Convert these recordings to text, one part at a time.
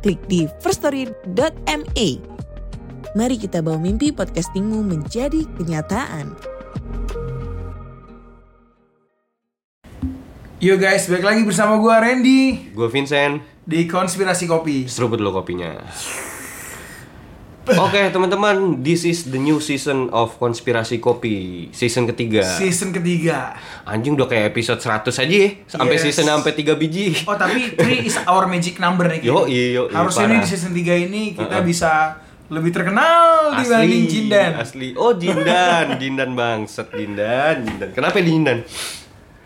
klik di firststory.me. Mari kita bawa mimpi podcastingmu menjadi kenyataan. Yo guys, balik lagi bersama gue Randy Gue Vincent, di Konspirasi Kopi. seruput dulu kopinya. Oke teman-teman, this is the new season of konspirasi kopi, season ketiga. Season ketiga. Anjing udah kayak episode 100 aja ya, sampai Yes. season sampai 3 biji. Oh tapi 3 is our magic number nih. Yo, kayaknya. yo, iya, Harusnya parah. di season 3 ini kita Uh-uh. bisa lebih terkenal dibanding Jindan. Asli. Oh Jindan, Jindan bangset, Jindan, Jindan. Kenapa Jindan?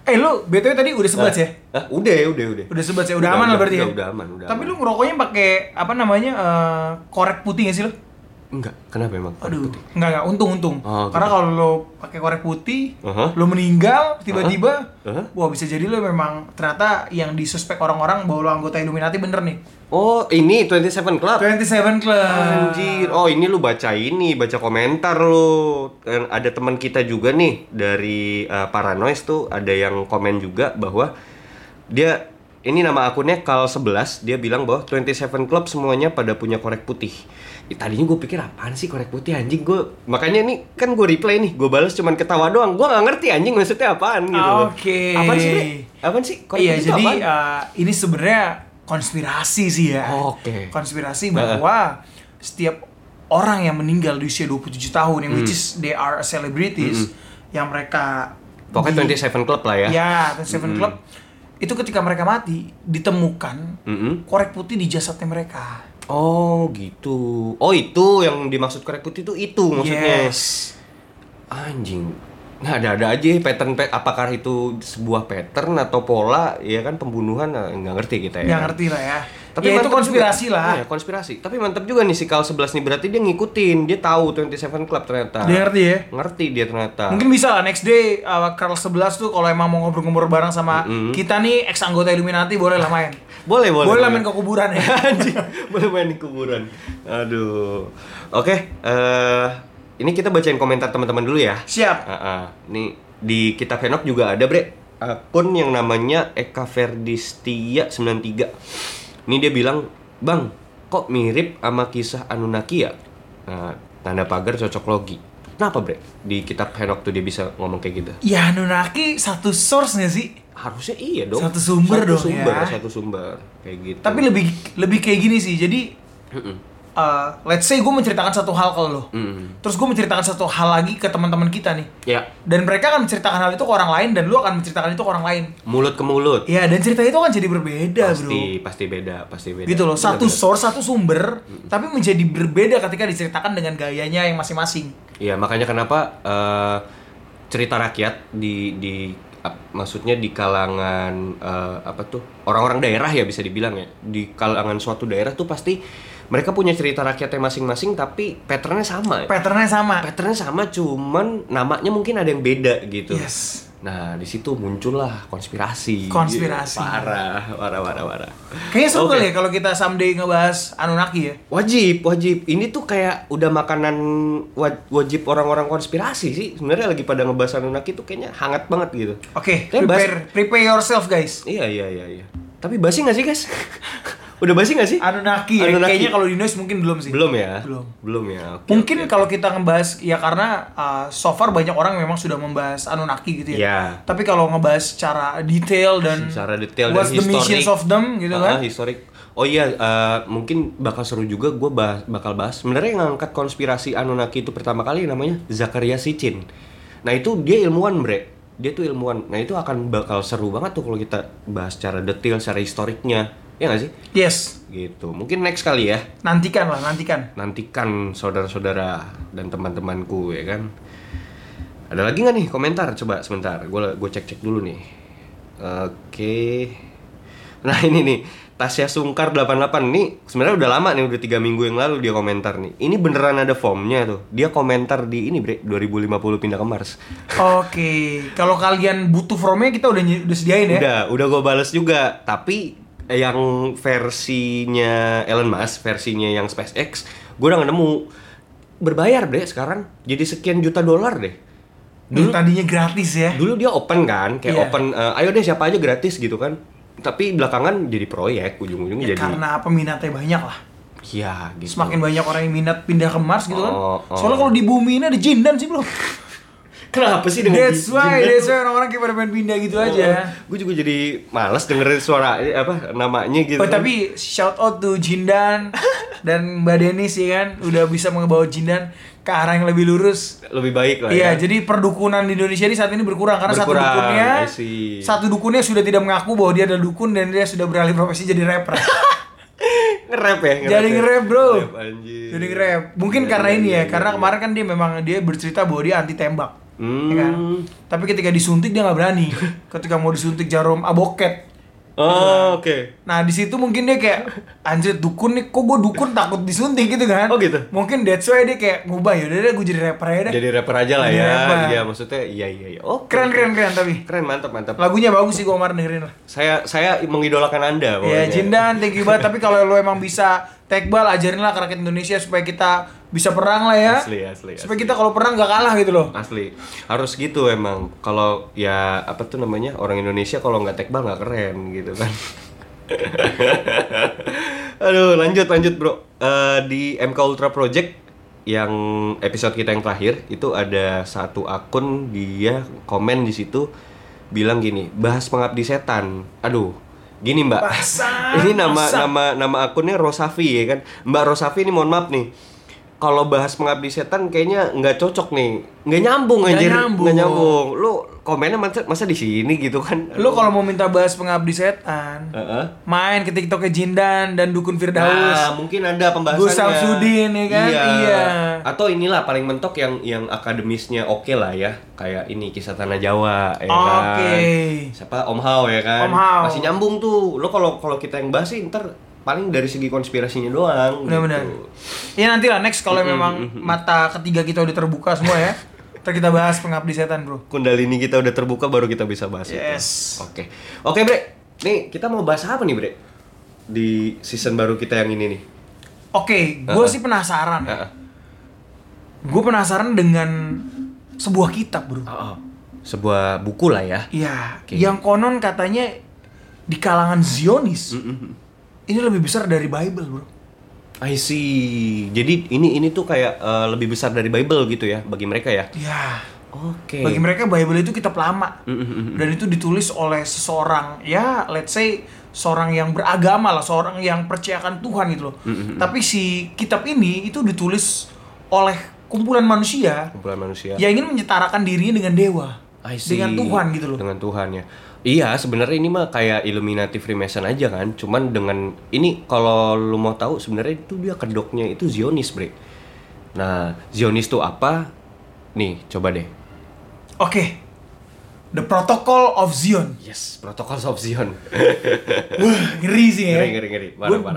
Eh lu BTW tadi udah sebat ya? Ah, udah, udah, udah. Udah sebat ya? Udah, aman lah berarti udah, ya? Udah aman, udah Tapi aman. lu ngerokoknya pakai apa namanya? eh, korek putih gak sih lu? Enggak, kenapa emang? Aduh, enggak enggak, untung untung. Oh, Karena gitu. kalau lo pakai korek putih, Uh-huh. lo meninggal tiba-tiba, Uh-huh. wah bisa jadi lo memang ternyata yang disuspek orang-orang bahwa lo anggota Illuminati bener nih. Oh, ini 27 Club. 27 Club. Anjir, oh ini lu baca ini, baca komentar lu. Dan ada teman kita juga nih dari uh, Paranoise tuh ada yang komen juga bahwa dia ini nama akunnya Kal11, dia bilang bahwa 27 Club semuanya pada punya korek putih. Tadinya gue pikir apaan sih korek putih anjing gue makanya nih kan gue replay nih gue balas cuman ketawa doang gue nggak ngerti anjing maksudnya apaan gitu. Oke. apaan sih Bre? apaan sih korek Iya, putih itu jadi apaan? uh, ini sebenarnya konspirasi sih ya. Oke. Konspirasi bahwa setiap orang yang meninggal di usia 27 tahun yang which is they are celebrities yang mereka Hmm. pokoknya di- 27 Club lah ya Ya, 27 Club itu ketika mereka mati ditemukan Mm-mm. korek putih di jasadnya mereka. Oh gitu. Oh itu yang dimaksud korek putih itu itu maksudnya. Yes. Anjing. Nah, ada-ada aja pattern pe- apakah itu sebuah pattern atau pola ya kan pembunuhan nah, nggak ngerti kita ya. Nggak ngerti lah ya. Tapi ya itu konspirasi juga. lah. Iya, konspirasi. Tapi mantap juga nih si Kal 11 nih berarti dia ngikutin, dia tahu 27 Club ternyata. Dia ngerti ya. Ngerti dia ternyata. Mungkin bisa lah next day uh, Carl 11 tuh kalau emang mau ngobrol-ngobrol bareng sama kita nih ex anggota Illuminati boleh lah main. Boleh, boleh. Boleh main ke kuburan ya. Boleh main di kuburan. Aduh. Oke, eh ini kita bacain komentar teman-teman dulu ya. Siap. Ah, ah. Nih di kitab Henok juga ada, Bre. Akun yang namanya Eka Ferdistia 93. Ini dia bilang, "Bang, kok mirip sama kisah Anunnaki ya?" Nah, tanda pagar cocok logi. Kenapa, Bre? Di kitab Henok tuh dia bisa ngomong kayak gitu. Ya Anunnaki satu source nggak sih? Harusnya iya dong. Satu sumber satu dong, sumber, ya. Satu sumber kayak gitu. Tapi lebih lebih kayak gini sih. Jadi Mm-mm. Uh, let's say gue menceritakan satu hal ke lo. Mm. Terus gue menceritakan satu hal lagi ke teman-teman kita nih. Ya, Dan mereka akan menceritakan hal itu ke orang lain dan lu akan menceritakan itu ke orang lain. mulut ke mulut. Ya, dan cerita itu kan jadi berbeda, pasti, Bro. pasti beda, pasti beda. Gitu loh, satu Bener-bener. source, satu sumber, tapi menjadi berbeda ketika diceritakan dengan gayanya yang masing-masing. Iya, makanya kenapa eh, cerita rakyat di di maksudnya di kalangan eh, apa tuh orang-orang daerah ya bisa dibilang ya di kalangan suatu daerah tuh pasti mereka punya cerita rakyatnya masing-masing tapi patternnya sama ya. Patternnya sama. patternnya sama cuman namanya mungkin ada yang beda gitu Yes. nah di situ muncullah konspirasi Konspirasi. parah parah parah parah Kayaknya seru kali ya kalau kita someday ngebahas Anunnaki ya. Wajib, wajib. Ini tuh kayak udah makanan wa- wajib orang-orang konspirasi sih. Sebenarnya lagi pada ngebahas Anunnaki tuh kayaknya hangat banget gitu. Oke, Tapi bahas- prepare, prepare yourself guys. Iya, iya, iya, iya. Tapi basi nggak sih, guys? udah basi nggak sih? Anunnaki, ya. Anunnaki. kayaknya kalau di Noise mungkin belum sih. Belum ya? Belum. Belum ya. Oke, Mungkin oke. kalau kita ngebahas ya karena uh, so far banyak orang memang sudah membahas Anunnaki gitu ya. Iya. Tapi kalau ngebahas secara detail dan secara detail what's dan the missions of them gitu Ah, kan. historik. Oh iya, eh, mungkin bakal seru juga gue bahas, bakal bahas. Sebenarnya yang ngangkat konspirasi Anunnaki itu pertama kali namanya Zakaria Sitchin. Nah itu dia ilmuwan bre, dia tuh ilmuwan. Nah itu akan bakal seru banget tuh kalau kita bahas secara detail, secara historiknya. Ya nggak sih? Yes, Gitu. Mungkin next kali ya. nantikan lah, nantikan. Nantikan saudara-saudara dan teman-temanku ya kan. Ada lagi nggak nih komentar? Coba sebentar, gue gue cek cek dulu nih. Oke. Nah ini nih Tasya Sungkar 88 nih sebenarnya udah lama nih udah tiga minggu yang lalu dia komentar nih. Ini beneran ada formnya tuh. Dia komentar di ini bre 2050 pindah ke Mars. Oke, kalau kalian butuh formnya kita udah udah sediain ya. Udah, udah gue bales juga. Tapi yang versinya Elon Musk, versinya yang SpaceX, gue udah nemu. Berbayar deh sekarang. Jadi sekian juta dolar deh. Dulu tadinya gratis ya. Dulu dia open kan, kayak Iya. open, eh, ayo deh siapa aja gratis gitu kan. Tapi belakangan jadi proyek, ujung-ujungnya Ya, jadi. karena peminatnya banyak lah. Iya gitu. Semakin banyak orang yang minat pindah ke Mars gitu kan. Oh, oh. Soalnya kalau di bumi ini ada jindan sih bro. Kenapa sih dengan That's why, that's why orang-orang kayak pada pengen pindah gitu aja. Gue juga jadi malas dengerin suara eh, apa namanya gitu. Oh kan. tapi shout out to Jindan dan Mbak Denis ya kan udah bisa membawa Jindan ke arah yang lebih lurus. lebih baik lah Iya, ya. jadi perdukunan di Indonesia ini saat ini berkurang karena satu Berkurang, dukunnya I see. satu dukunnya sudah tidak mengaku bahwa dia adalah dukun dan dia sudah beralih profesi jadi rapper. nge-rap ya. jadi ya? nge-rap, Bro. Nge-rap, anjir. jadi nge-rap. Mungkin Iya, karena iya, ini ya, iya, karena kemarin kan dia memang dia bercerita bahwa dia anti tembak. Hmm. Ya kan? Tapi ketika disuntik dia nggak berani. ketika mau disuntik jarum aboket. Oh, oke. Nah di situ mungkin dia kayak anjir dukun nih, kok gue dukun takut disuntik gitu kan? Oh, gitu? Mungkin that's why dia kayak ngubah ya, udah gue jadi rapper aja deh. Jadi rapper aja lah Jadi ya. rapper. Iya, maksudnya iya iya iya. Oh, Keren keren keren tapi Keren, mantap mantap. lagunya bagus sih gue kemarin dengerin lah. Saya saya mengidolakan Anda Ya pokoknya. Jindan, thank you banget. Tapi kalau lo emang bisa tekbal, ajarin lah ke rakyat Indonesia supaya kita bisa perang lah ya. Asli, asli, Supaya asli. kita kalau perang gak kalah gitu loh. Asli. Harus gitu emang. Kalau ya apa tuh namanya? Orang Indonesia kalau nggak tekbal nggak keren gitu kan. Aduh, lanjut lanjut, Bro. Eh, di MK Ultra Project yang episode kita yang terakhir itu ada satu akun dia komen di situ bilang gini, bahas pengabdi setan. Aduh, gini Mbak. Bangsat, ini nama bangsat. nama nama akunnya Rosafi ya kan. Mbak Rosafi ini mohon maaf nih. Kalau bahas pengabdi setan kayaknya nggak cocok nih, nggak nyambung Nggak anjir, nyambung. nggak nyambung. Lu komennya masa, masa di sini gitu kan? Lo kalau mau minta bahas pengabdi setan, Heeh. main ke TikToknya Jindan dan Dukun Firdaus. Nah, mungkin ada pembahasannya. Gus Samsudin, ya kan? Iya. Atau inilah paling mentok yang yang akademisnya oke lah ya, kayak ini kisah tanah Jawa ya kan. Oke. Siapa Om Hao ya kan? Om Hao. Masih nyambung tuh. Lo kalau kalau kita yang bahas sih ntar paling dari segi konspirasinya doang. Benar-benar. gitu. Ya nanti lah next kalau memang mata ketiga kita udah terbuka semua ya. Ntar kita bahas pengabdi setan bro. Kundalini kita udah terbuka baru kita bisa bahas Yes. itu. Oke. Oke, Bre. Nih, kita mau bahas apa nih, Bre? Di season baru kita yang ini nih. Oke, gue sih penasaran. ya. Heeh. Gue penasaran dengan sebuah kitab bro. Oh, oh. Sebuah buku lah ya. Iya, Oke. yang konon katanya di kalangan Zionis Mm-mm. Ini lebih besar dari Bible bro. I see. Jadi ini ini tuh kayak eh, lebih besar dari Bible gitu ya bagi mereka ya. Iya. Oke. Bagi mereka Bible itu kitab lama Mm-mm. dan itu ditulis oleh seseorang ya let's say seorang yang beragama lah, seorang yang percayakan Tuhan gitu loh. Tapi si kitab ini itu ditulis oleh kumpulan manusia Kumpulan manusia. yang ingin menyetarakan dirinya dengan dewa, I see. dengan Tuhan gitu loh. Dengan Tuhan ya. Iya, sebenarnya ini mah kayak Illuminati Freemason aja kan. Cuman dengan ini kalau lu mau tahu sebenarnya itu dia kedoknya itu Zionis, Bre. Nah, Zionis tuh apa? Nih, coba deh. Oke. The Protocol of Zion. Yes, Protocol of Zion. Wah, ngeri sih ya. Ngeri, ngeri, ngeri.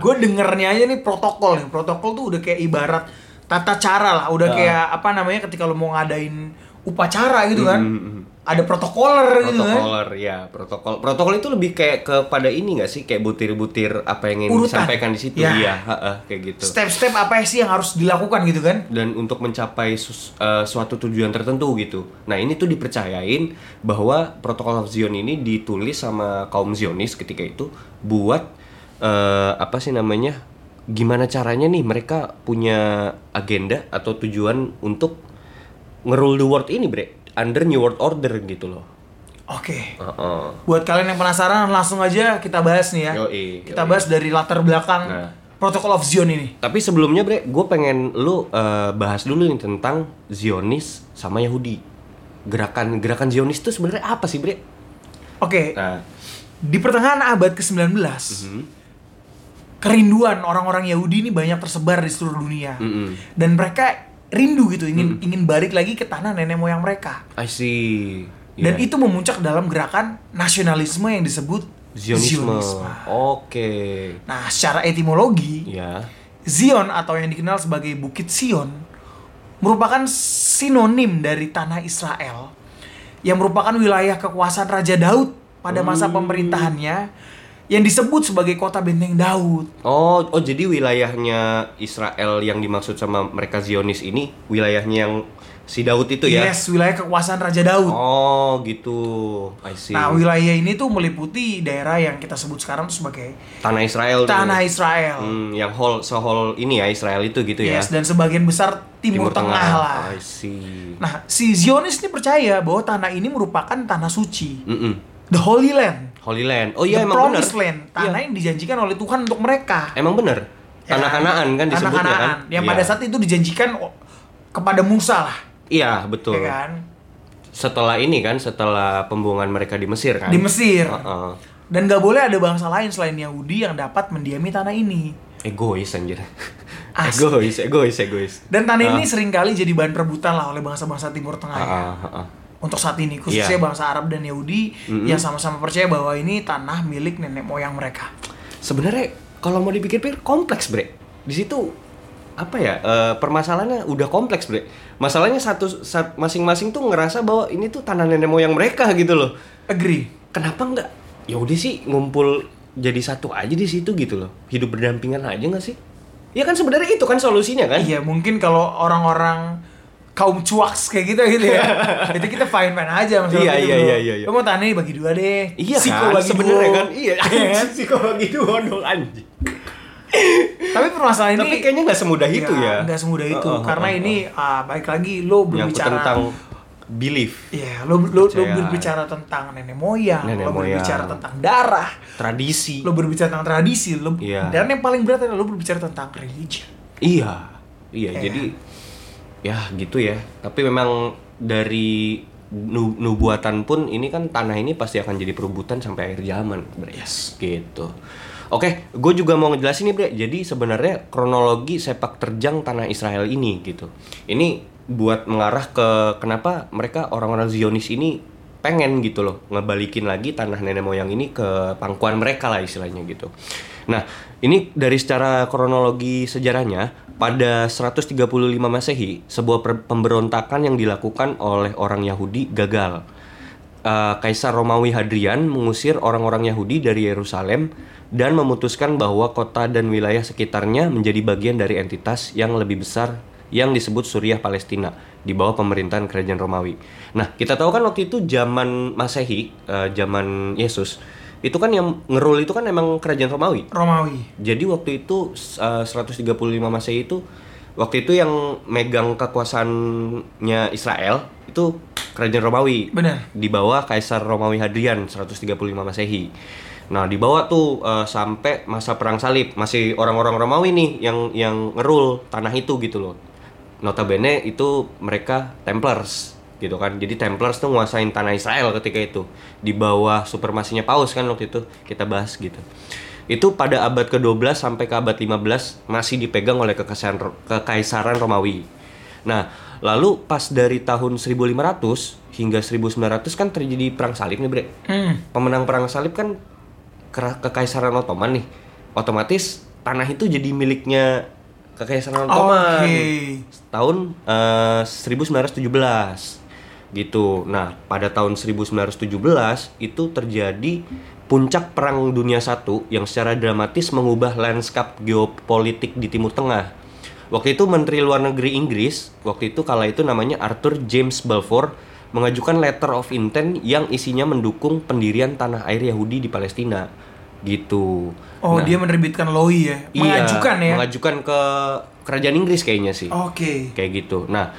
Gue dengernya aja nih protokol nih. Protokol tuh udah kayak ibarat tata cara lah. Udah Ah. kayak apa namanya ketika lo mau ngadain upacara gitu kan. Mm, mm, mm. Ada protokoler gitu kan. Protokoler, ya, protokol. Protokol itu lebih kayak kepada ini nggak sih? Kayak butir-butir apa yang ingin Urutan. disampaikan di situ. Ya. Iya, heeh, kayak gitu. Step-step apa sih yang harus dilakukan gitu kan? dan untuk mencapai sus- eh, suatu tujuan tertentu gitu. Nah ini tuh dipercayain bahwa protokol of Zion ini ditulis sama kaum Zionis ketika itu buat eh, apa sih namanya? Gimana caranya nih mereka punya agenda atau tujuan untuk ngerule the world ini, bre, under New World Order gitu loh. Oke. Heeh. Buat kalian yang penasaran langsung aja kita bahas nih ya. Yoi, kita yoi. bahas dari latar belakang Nah. Protocol of Zion ini. Tapi sebelumnya, bre, gue pengen lu eh, bahas dulu nih tentang Zionis sama Yahudi. Gerakan gerakan Zionis itu sebenarnya apa sih, bre? Oke, Nah, di pertengahan abad ke-19 Mhm. kerinduan orang-orang Yahudi ini banyak tersebar di seluruh dunia. Mm-mm. Dan mereka rindu gitu ingin ingin balik lagi ke tanah nenek moyang mereka. I see. Dan Iya. itu memuncak dalam gerakan nasionalisme yang disebut Zionisme. Zionisme. Oke. Nah, secara etimologi, Ya. Zion atau yang dikenal sebagai Bukit Sion merupakan sinonim dari tanah Israel yang merupakan wilayah kekuasaan Raja Daud pada masa pemerintahannya yang disebut sebagai kota benteng Daud. Oh, oh jadi wilayahnya Israel yang dimaksud sama mereka Zionis ini wilayahnya yang si Daud itu ya? Yes, wilayah kekuasaan Raja Daud. Oh, gitu. I see. Nah, wilayah ini tuh meliputi daerah yang kita sebut sekarang tuh sebagai Tanah Israel tuh. tanah Israel. Hmm, yang whole sehol ini ya Israel itu gitu ya. Yes, dan sebagian besar Timur, Tengah, lah. I see. Nah, si Zionis ini percaya bahwa tanah ini merupakan tanah suci, Mm-mm. the Holy Land, Holy Land. Oh iya the emang benar. Land, tanah Iya. yang dijanjikan oleh Tuhan untuk mereka. Emang benar. Ya Tanah Kanaan kan Tanah disebutnya kan. Kanaan, Yang Iya. pada saat itu dijanjikan kepada Musa lah, Iya, betul. ya kan? Setelah ini kan, setelah pembuangan mereka di Mesir kan. Di Mesir. Heeh. Dan gak boleh ada bangsa lain selain Yahudi yang dapat mendiami tanah ini. Egois anjir. Asli. egois, egois, egois. Dan tanah ini sering kali jadi bahan perebutan lah oleh bangsa-bangsa Timur Tengah ya. Heeh, heeh. Untuk saat ini, khususnya Iya. bangsa Arab dan Yahudi yang sama-sama percaya bahwa ini tanah milik nenek moyang mereka. Sebenarnya kalau mau dipikir-pikir kompleks, Bre. Di situ apa ya? eh, permasalahannya udah kompleks, Bre. Masalahnya satu sa- masing-masing tuh ngerasa bahwa ini tuh tanah nenek moyang mereka gitu loh. Agree. Kenapa enggak? Ya udah sih ngumpul jadi satu aja di situ gitu loh. Hidup berdampingan aja nggak sih? Ya kan sebenarnya itu kan solusinya kan? Iya, mungkin kalau orang-orang kaum cuaks kayak gitu gitu ya. itu kita fine fine aja masalah Iya, gitu, iya, iya, iya, iya. Lo mau ini bagi dua deh. Iya Siko kan, bagi sebenarnya dua. kan iya. Iya kan? Siko bagi dua dong anjing. Tapi permasalahan ini Tapi kayaknya nggak semudah itu ya. Nggak semudah itu, Oh, oh, karena oh, ini ah, baik lagi lo berbicara tentang belief, Iya, lo lo, lo berbicara tentang nenek moyang, Nenek lo moyang. berbicara tentang darah, tradisi. lo berbicara tentang tradisi, lo Iya. dan yang paling berat adalah lo berbicara tentang religion. Iya, iya. Iya. Jadi ya gitu ya. Tapi memang dari nu- nubuatan pun ini kan tanah ini pasti akan jadi perebutan sampai akhir zaman, Bre. Yes. Gitu. Oke, gue juga mau ngejelasin nih, Bre. Jadi sebenarnya kronologi sepak terjang tanah Israel ini gitu. Ini buat mengarah ke kenapa mereka orang-orang Zionis ini pengen gitu loh ngebalikin lagi tanah nenek moyang ini ke pangkuan mereka lah istilahnya gitu. Nah, ini dari secara kronologi sejarahnya pada 135 Masehi sebuah pemberontakan yang dilakukan oleh orang Yahudi gagal. Eh, Kaisar Romawi Hadrian mengusir orang-orang Yahudi dari Yerusalem dan memutuskan bahwa kota dan wilayah sekitarnya menjadi bagian dari entitas yang lebih besar yang disebut Suriah Palestina di bawah pemerintahan kerajaan Romawi. Nah, kita tahu kan waktu itu zaman Masehi, eh, zaman Yesus, itu kan yang ngerul itu kan emang kerajaan Romawi. Romawi. Jadi waktu itu uh, 135 Masehi itu waktu itu yang megang kekuasaannya Israel itu kerajaan Romawi. Benar. Di bawah Kaisar Romawi Hadrian 135 Masehi. Nah, dibawa tuh uh, sampai masa perang salib, masih orang-orang Romawi nih yang yang ngerul tanah itu gitu loh. Notabene itu mereka Templars gitu kan. Jadi Templars tuh nguasain tanah Israel ketika itu di bawah supremasinya Paus kan waktu itu kita bahas gitu. Itu pada abad ke-12 sampai ke abad 15 masih dipegang oleh kekaisaran kekaisaran Romawi. Nah, lalu pas dari tahun 1500 hingga 1900 kan terjadi perang salib nih, Bre. Hmm. Pemenang perang salib kan kekaisaran Ottoman nih. Otomatis tanah itu jadi miliknya kekaisaran Ottoman Oke. tahun eh, 1917 gitu. Nah, pada tahun 1917 itu terjadi puncak perang dunia satu yang secara dramatis mengubah lanskap geopolitik di Timur Tengah. Waktu itu Menteri Luar Negeri Inggris, waktu itu kala itu namanya Arthur James Balfour mengajukan letter of intent yang isinya mendukung pendirian tanah air Yahudi di Palestina. Gitu. Oh, Nah, dia menerbitkan LOI ya. iya, Mengajukan ya. Mengajukan ke kerajaan Inggris kayaknya sih Oke. kayak gitu. Nah,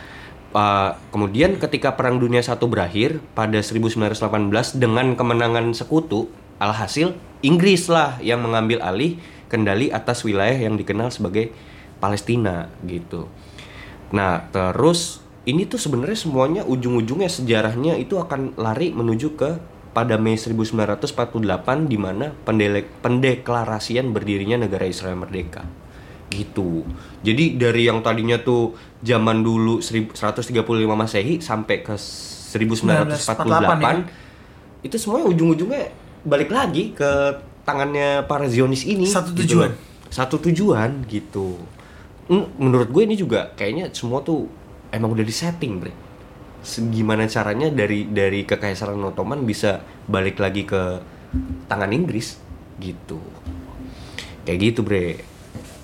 uh, kemudian ketika Perang Dunia Satu berakhir pada 1918 dengan kemenangan sekutu, alhasil Inggris lah yang mengambil alih kendali atas wilayah yang dikenal sebagai Palestina gitu. Nah, terus ini tuh sebenarnya semuanya ujung-ujungnya sejarahnya itu akan lari menuju ke pada Mei 1948 di mana pendeklarasian berdirinya negara Israel merdeka. Gitu. Jadi dari yang tadinya tuh zaman dulu 135 Masehi sampai ke 1948 1948 ya? itu semuanya ujung-ujungnya balik lagi ke tangannya para Zionis ini. Satu gitu tujuan. loh. Satu tujuan gitu. Menurut gue ini juga kayaknya semua tuh emang udah disetting, bre. Gimana caranya dari dari kekaisaran Ottoman bisa balik lagi ke tangan Inggris gitu. Kayak gitu, bre.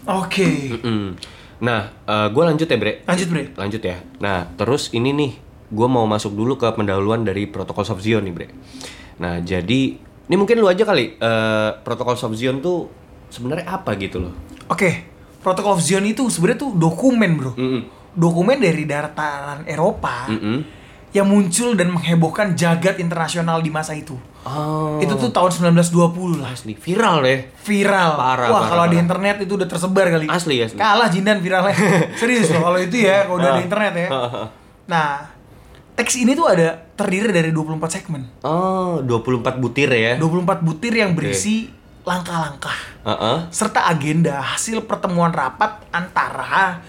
Oke. Mm-mm. Nah, gue lanjut ya, bre. Lanjut, Bre. Lanjut ya. Nah, terus ini nih, gue mau masuk dulu ke pendahuluan dari Protokol of Zion nih, Bre. Nah, jadi ini mungkin lu aja kali. eh Protokol of Zion tuh sebenarnya apa gitu loh? Oke. Protocol of Zion itu sebenarnya tuh dokumen, Bro. Mm-mm. Dokumen dari dataran Eropa Mm-mm. yang muncul dan menghebohkan jagat internasional di masa itu. Oh, Itu tuh tahun 1920 lah. asli viral deh. Viral. Parah, Wah, kalau di internet itu udah tersebar kali. Asli, asli. Kalah Jindan viralnya. Serius loh kalau itu ya, kalau udah Ah. di internet ya. Nah, teks ini tuh ada terdiri dari 24 segmen. Oh, 24 butir ya. 24 butir yang berisi langkah-langkah Heeh. serta agenda hasil pertemuan rapat antara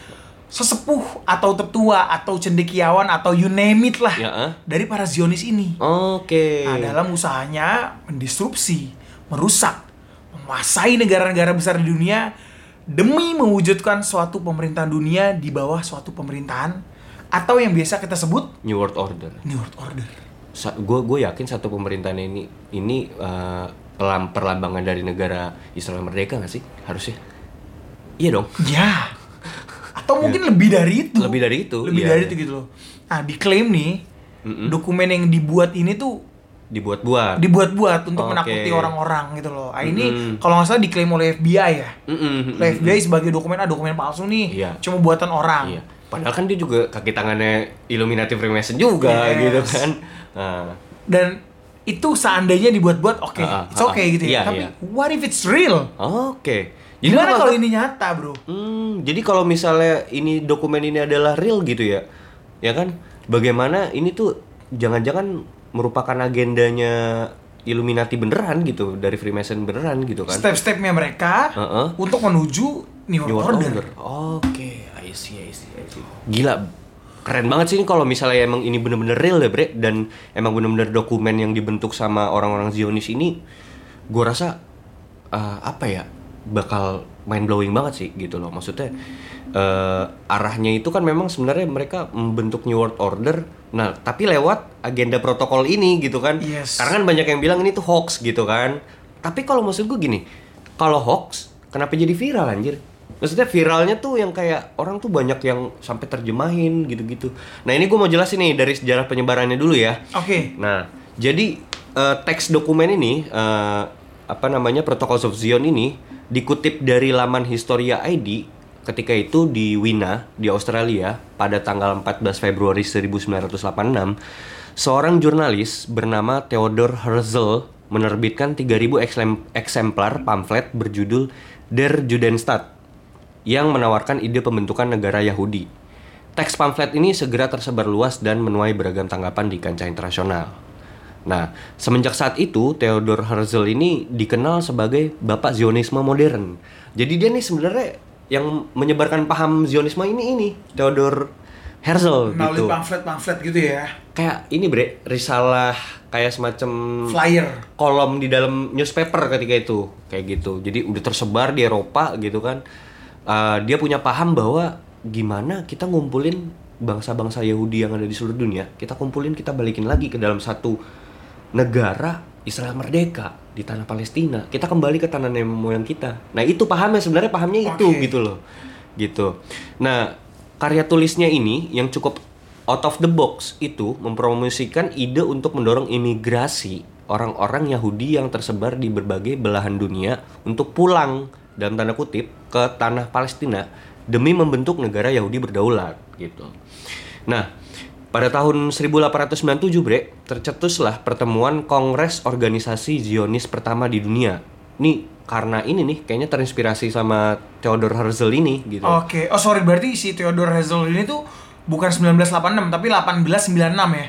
sesepuh atau tetua atau cendekiawan atau you name it lah Ya, ah. dari para Zionis ini. Oke. Nah, dalam usahanya mendisrupsi, merusak, menguasai negara-negara besar di dunia demi mewujudkan suatu pemerintahan dunia di bawah suatu pemerintahan atau yang biasa kita sebut New World Order. New World Order. Gue gue yakin satu pemerintahan ini ini pelam- perlambangan dari negara Israel merdeka nggak sih harusnya? Iya dong. Ya. Atau mungkin lebih dari itu. Lebih dari itu, Lebih iya, dari iya. itu gitu loh. Nah, diklaim nih Mm-mm. dokumen yang dibuat ini tuh Dibuat-buat. dibuat-buat untuk Oke. menakuti orang-orang gitu loh. Nah, ini Mm-mm. kalau nggak salah diklaim oleh FBI ya. Mm-mm, Oleh mm-mm. FBI sebagai dokumen ah dokumen palsu nih. Iya. Cuma buatan orang. Iya. Padahal kan dia juga kaki tangannya Illuminati Freemason juga Yes. gitu kan. Nah, Dan itu seandainya dibuat-buat oke, Ah, ah, it's ah, okay ah. gitu ya. Iya, Tapi iya. what if it's real? oke. Gimana lu kalau maksud- ini nyata, Bro? Hmm, jadi kalau misalnya ini dokumen ini adalah real gitu ya, ya kan? Bagaimana ini tuh jangan-jangan merupakan agendanya Illuminati beneran gitu dari Freemason beneran gitu kan? Step-stepnya mereka Heeh. untuk menuju New World New World Order. Order. Oke, I see, I see, I see. Gila, keren banget sih ini kalau misalnya emang ini bener-bener real ya bre dan emang bener-bener dokumen yang dibentuk sama orang-orang Zionis ini, gue rasa eh, apa ya bakal mind blowing banget sih gitu loh. Maksudnya eh, arahnya itu kan memang sebenarnya mereka membentuk New World Order. Nah, tapi lewat agenda protokol ini gitu kan. Yes. Karena kan banyak yang bilang ini tuh hoax gitu kan. Tapi kalau maksud gue gini, kalau hoax kenapa jadi viral anjir? Maksudnya viralnya tuh yang kayak orang tuh banyak yang sampai terjemahin gitu-gitu. Nah ini gue mau jelasin nih dari sejarah penyebarannya dulu ya. Oke. Nah jadi eh, teks dokumen ini eh, apa namanya Protocols of Zion ini dikutip dari laman Historia ID ketika itu di Wina di Australia pada tanggal 14 Februari 1986 seorang jurnalis bernama Theodor Herzl menerbitkan 3000 eksem- eksemplar pamflet berjudul Der Judenstaat yang menawarkan ide pembentukan negara Yahudi. Teks pamflet ini segera tersebar luas dan menuai beragam tanggapan di kancah internasional. Nah, semenjak saat itu Theodor Herzl ini dikenal sebagai bapak Zionisme modern. Jadi dia nih sebenarnya yang menyebarkan paham Zionisme ini ini Theodor Herzl Melalui gitu. pamflet-pamflet gitu ya. Kayak ini bre, risalah kayak semacam Flyer. kolom di dalam newspaper ketika itu kayak gitu jadi udah tersebar di Eropa gitu kan Uh, dia punya paham bahwa gimana kita ngumpulin bangsa-bangsa Yahudi yang ada di seluruh dunia kita kumpulin kita balikin lagi ke dalam satu negara Israel merdeka di tanah Palestina. Kita kembali ke tanah nenek moyang kita. Nah itu pahamnya sebenarnya pahamnya itu gitu loh. Gitu. Nah karya tulisnya ini yang cukup out of the box itu mempromosikan ide untuk mendorong imigrasi orang-orang Yahudi yang tersebar di berbagai belahan dunia untuk pulang dalam tanda kutip ke tanah Palestina demi membentuk negara Yahudi berdaulat gitu. Nah, pada tahun 1897 Bre, tercetuslah pertemuan Kongres Organisasi Zionis pertama di dunia. Nih, karena ini nih kayaknya terinspirasi sama Theodor Herzl ini gitu. Oke. Oh, sorry berarti si Theodor Herzl ini tuh bukan 1986 tapi 1896 ya.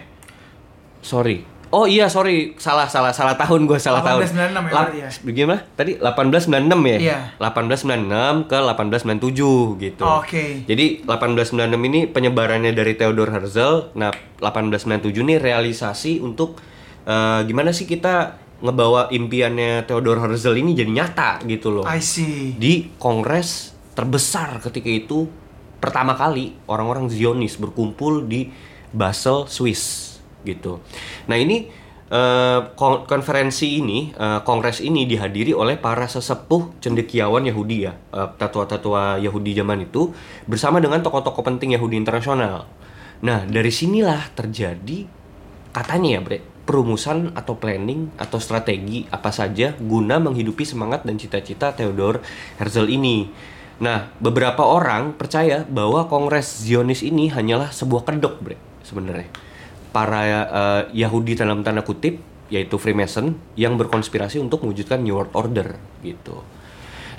Sorry. Oh iya, sorry. Salah, salah, salah tahun gue salah tahun. 1896 ya, Lap- berarti ya? Gimana? Tadi 1896 ya? Iya. 1896 ke 1897 gitu. Oke. Jadi 1896 ini penyebarannya dari Theodor Herzl. Nah, 1897 ini realisasi untuk eh, gimana sih kita ngebawa impiannya Theodor Herzl ini jadi nyata gitu loh. I see. Di kongres terbesar ketika itu pertama kali orang-orang Zionis berkumpul di Basel, Swiss gitu. Nah, ini kon- konferensi ini, eh, kongres ini dihadiri oleh para sesepuh cendekiawan Yahudi ya, eh, tatua-tatua Yahudi zaman itu bersama dengan tokoh-tokoh penting Yahudi internasional. Nah, dari sinilah terjadi katanya ya, Bre, perumusan atau planning atau strategi apa saja guna menghidupi semangat dan cita-cita Theodor Herzl ini. Nah, beberapa orang percaya bahwa Kongres Zionis ini hanyalah sebuah kedok, Bre, sebenarnya. Para eh, Yahudi dalam tanda kutip, yaitu Freemason, yang berkonspirasi untuk mewujudkan New World Order, gitu.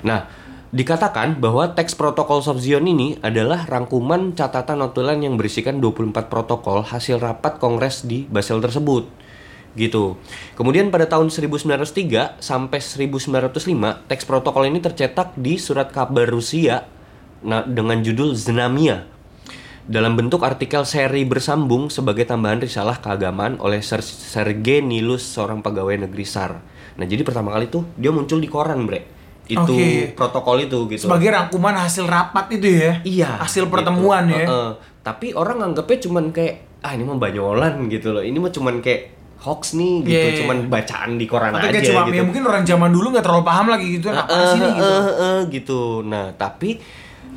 Nah, dikatakan bahwa teks Protocols of Zion ini adalah rangkuman catatan notulen yang berisikan 24 protokol hasil rapat kongres di Basel tersebut. Gitu. Kemudian pada tahun 1903 sampai 1905, teks protokol ini tercetak di surat kabar Rusia nah, dengan judul Znamia dalam bentuk artikel seri bersambung sebagai tambahan risalah keagamaan oleh Ser Sergei Nilus, seorang pegawai negeri SAR. Nah, jadi pertama kali tuh dia muncul di koran, Bre. Itu Oke. protokol itu gitu. Sebagai rangkuman hasil rapat itu ya. Iya. Hasil gitu. pertemuan ya. Heeh. Tapi orang anggapnya cuman kayak ah ini mah banyolan gitu loh. Ini mah cuman kayak hoax nih gitu, Iya, iya, cuman bacaan di koran Atau aja kayak cuma gitu. ya mungkin orang zaman dulu nggak terlalu paham lagi gitu kan apa sih nih gitu. eh, eh, gitu. Nah, tapi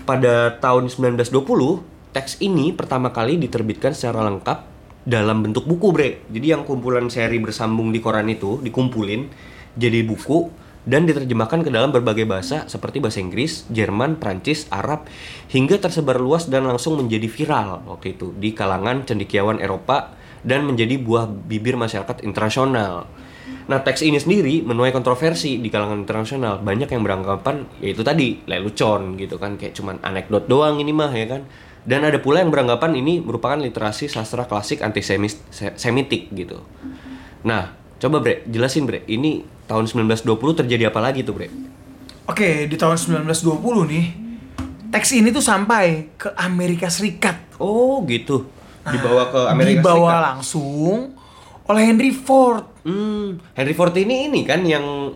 pada tahun 1920 teks ini pertama kali diterbitkan secara lengkap dalam bentuk buku, Bre. Jadi yang kumpulan seri bersambung di koran itu dikumpulin jadi buku dan diterjemahkan ke dalam berbagai bahasa seperti bahasa Inggris, Jerman, Prancis, Arab hingga tersebar luas dan langsung menjadi viral waktu itu di kalangan cendekiawan Eropa dan menjadi buah bibir masyarakat internasional. Nah, teks ini sendiri menuai kontroversi di kalangan internasional. Banyak yang beranggapan yaitu tadi lelucon gitu kan, kayak cuman anekdot doang ini mah ya kan. Dan ada pula yang beranggapan ini merupakan literasi sastra klasik antisemitik gitu. Nah, coba Bre, jelasin Bre, ini tahun 1920 terjadi apa lagi tuh Bre? Oke, di tahun 1920 nih teks ini tuh sampai ke Amerika Serikat. Oh gitu, dibawa ke Amerika Dibawa Serikat. langsung oleh Henry Ford Hmm, Henry Ford ini ini kan yang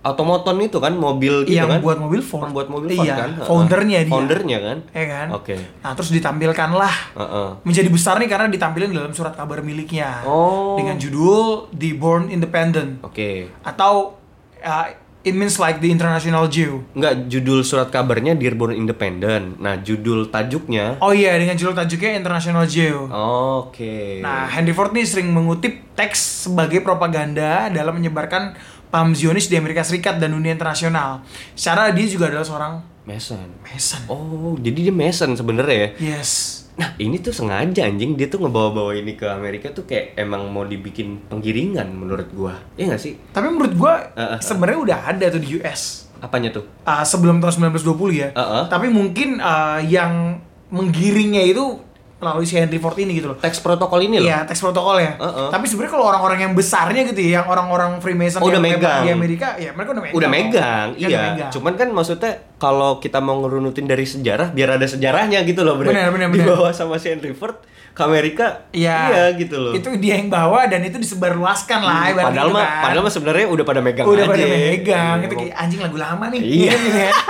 automoton itu kan mobil gitu yang kan? buat mobil Ford. Pembuat mobil Ford iya, kan? Foundernya dia. Foundernya kan? Ya kan? Oke. Nah, terus ditampilkanlah Heeh. menjadi besar nih karena ditampilkan dalam surat kabar miliknya Oh. dengan judul The Born Independent Oke. atau uh, it means like the international Jew. Enggak, judul surat kabarnya Dearborn Independent. Nah, judul tajuknya Oh iya, dengan judul tajuknya International Jew. Oke. Nah, Henry Ford nih sering mengutip teks sebagai propaganda dalam menyebarkan paham Zionis di Amerika Serikat dan dunia internasional. Secara dia juga adalah seorang Mason. Mason. Oh, jadi dia Mason sebenarnya ya. Yes. Nah, ini tuh sengaja anjing dia tuh ngebawa-bawa ini ke Amerika tuh kayak emang mau dibikin penggiringan menurut gua. Iya gak sih? Tapi menurut gua Uh, uh, uh. sebenarnya udah ada tuh di US. Apanya tuh? Uh, sebelum tahun 1920 ya. Uh, uh. Tapi mungkin uh, yang menggiringnya itu melalui si Henry Ford ini gitu loh. Teks protokol ini loh. Iya, teks protokol ya. Uh-uh. Tapi sebenarnya kalau orang-orang yang besarnya gitu ya, yang orang-orang Freemason Oh, udah yang megang. di Amerika, ya mereka udah megang. Udah megang, udah iya. megang. Cuman kan maksudnya kalau kita mau ngerunutin dari sejarah, biar ada sejarahnya gitu loh, Bre. Benar, benar, benar. Dibawa sama si Henry Ford ke Amerika, Iya. iya gitu loh. Itu dia yang bawa dan itu disebarluaskan lah. Hmm, padahal gitu mah, kan. padahal mah sebenarnya udah pada megang udah aja. pada megang. Iya, Itu kayak anjing lagu lama nih. Iya. Gitu kan.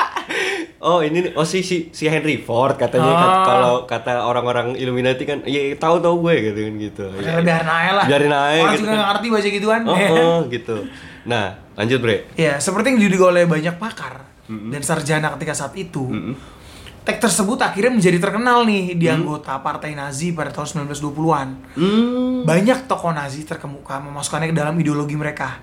Oh ini nih, oh si si, si Henry Ford katanya Oh. kat- kalau kata orang-orang Illuminati kan, iya tahu tahu gue gitu kan gitu. Udah biarin aja lah. Biarin aja Orang gitu juga kan. ngerti baca gituan. Oh, oh, gitu. Nah lanjut bre. Ya, seperti yang diduga oleh banyak pakar dan sarjana ketika saat itu, teks tersebut akhirnya menjadi terkenal nih di anggota partai Nazi pada tahun 1920-an. Hmm. Banyak tokoh Nazi terkemuka memasukkannya ke dalam ideologi mereka.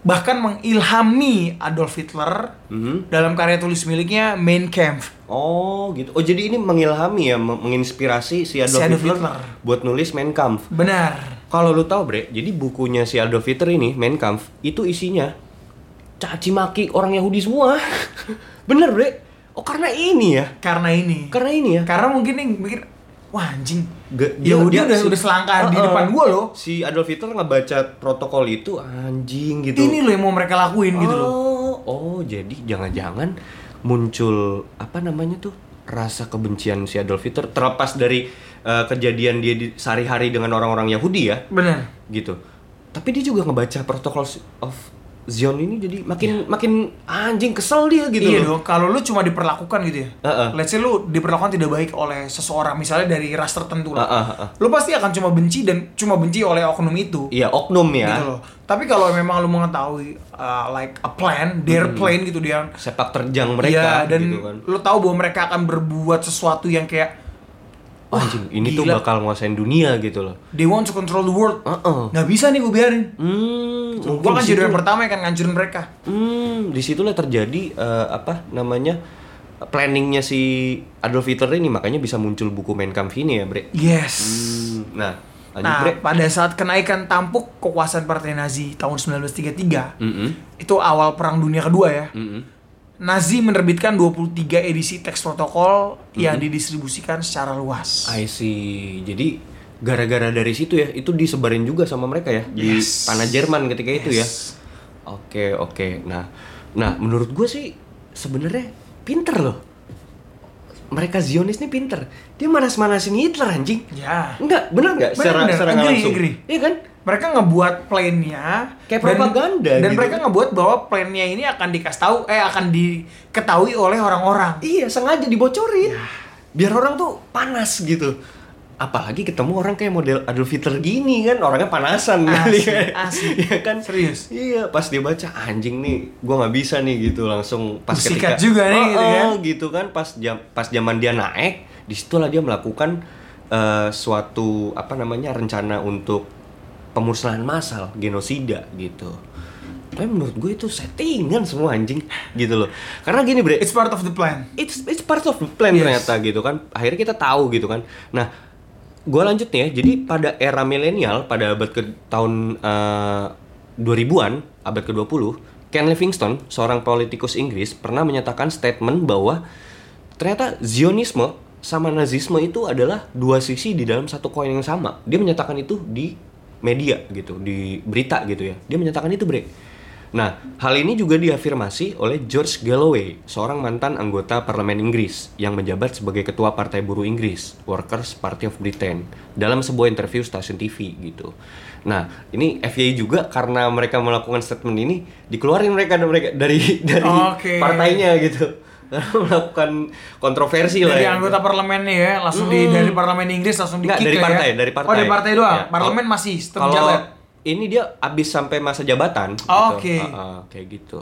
Bahkan mengilhami Adolf Hitler Mhm. dalam karya tulis miliknya Mein Kampf. Oh gitu. Oh jadi ini mengilhami ya, meng- menginspirasi si Adolf, Si Adolf Hitler, Hitler. buat nulis Mein Kampf. Benar. Kalau lu tahu bre, jadi bukunya si Adolf Hitler ini Mein Kampf itu isinya caci maki orang Yahudi semua. Bener bre. Oh karena ini ya. Karena ini. Karena ini ya. Karena mungkin yang mikir, wah anjing. Ga- Yahudi dia- udah, si- udah selangkah di depan gua loh. Si Adolf Hitler ngebaca protokol itu anjing gitu. Ini loh yang mau mereka lakuin gitu loh. Oh, oh jadi jangan-jangan muncul apa namanya tuh rasa kebencian si Adolf Hitler terlepas dari uh, kejadian dia di sehari-hari dengan orang-orang Yahudi ya, Benar. gitu. tapi dia juga ngebaca protokol of Zion ini jadi makin makin anjing kesel dia gitu iya loh. dong, kalau lu cuma diperlakukan gitu ya. Heeh. Let's say lu diperlakukan tidak baik oleh seseorang, misalnya dari ras tertentu lah. Heeh, heeh. Lu pasti akan cuma benci dan cuma benci oleh oknum itu. Iya, oknum ya. Gitu loh. Tapi kalau memang lu mengetahui uh, like a plan, their plan gitu dia. Sepak terjang mereka Iya, dan gitu kan. lu tahu bahwa mereka akan berbuat sesuatu yang kayak Oh, anjing, ini tuh gila. bakal nguasain dunia gitu loh. they want to control the world. Heeh. Nggak bisa nih gue biarin. Hmm, Gue mungkin akan di jadi yang pertama yang akan ngancurin mereka. Hmm, di situlah terjadi eh, apa namanya planningnya si Adolf Hitler ini makanya bisa muncul buku Mein Kampf ini ya, Bre. Yes. Hmm, nah, lanjut Nah, Bre. pada saat kenaikan tampuk kekuasaan Partai Nazi tahun 1933, Mm-mm, itu awal Perang Dunia Kedua ya. mm-mm. Nazi menerbitkan 23 edisi teks protokol yang didistribusikan secara luas. I see. Jadi gara-gara dari situ ya, itu disebarin juga sama mereka ya di Yes. tanah Jerman ketika itu ya. Yes. Oke, oke. Nah, nah menurut gue sih sebenarnya pinter loh. Mereka Zionis nih pinter. Dia manas-manasin Hitler anjing. Ya. Enggak, benar nggak? Benar, Secara, secara langsung. Iya kan? Mereka ngebuat plan-nya Kayak dan- propaganda dan gitu. mereka ngebuat bahwa plan-nya ini akan dikasih tahu eh akan diketahui oleh orang-orang. Iya, sengaja dibocorin. Biar orang tuh panas gitu. Apalagi ketemu orang kayak model Adolf Hitler gini kan, orangnya panasan Asli, kan. asli. Iya kan? Serius. Iya, pas dia baca anjing nih, gua nggak bisa nih gitu langsung pas Sikat ketika juga nih, Oh, gitu kan. oh, gitu kan pas jam pas zaman dia naik, di situlah dia melakukan eh, suatu apa namanya rencana untuk pemusnahan massal, genosida gitu. Tapi menurut gue itu settingan semua anjing gitu loh. Karena gini bre, It's part of the plan. it's it's part of the plan Yes. ternyata gitu kan akhirnya kita tahu gitu kan nah gue lanjut nih ya jadi pada era milenial pada abad ke tahun eh, 2000-an abad ke-20 Ken Livingstone seorang politikus Inggris pernah menyatakan statement bahwa ternyata Zionisme sama Nazisme itu adalah dua sisi di dalam satu koin yang sama dia menyatakan itu di media gitu di berita gitu ya dia menyatakan itu bre Nah, hal ini juga diafirmasi oleh George Galloway, seorang mantan anggota parlemen Inggris yang menjabat sebagai ketua Partai Buruh Inggris, Workers Party of Britain, dalam sebuah interview stasiun TV gitu. Nah, ini FYI juga karena mereka melakukan statement ini dikeluarin mereka dari mereka dari dari Oke. partainya gitu. melakukan kontroversi lah Dari ya. anggota parlemennya ya, langsung di dari parlemen Inggris langsung di Enggak, kick dari ya. partai, dari partai. Oh, dari partai doang. Ya, Parlemen kalau- masih tetap kalau jalan. ini dia abis sampai masa jabatan. gitu. Oke. Heeh, kayak gitu.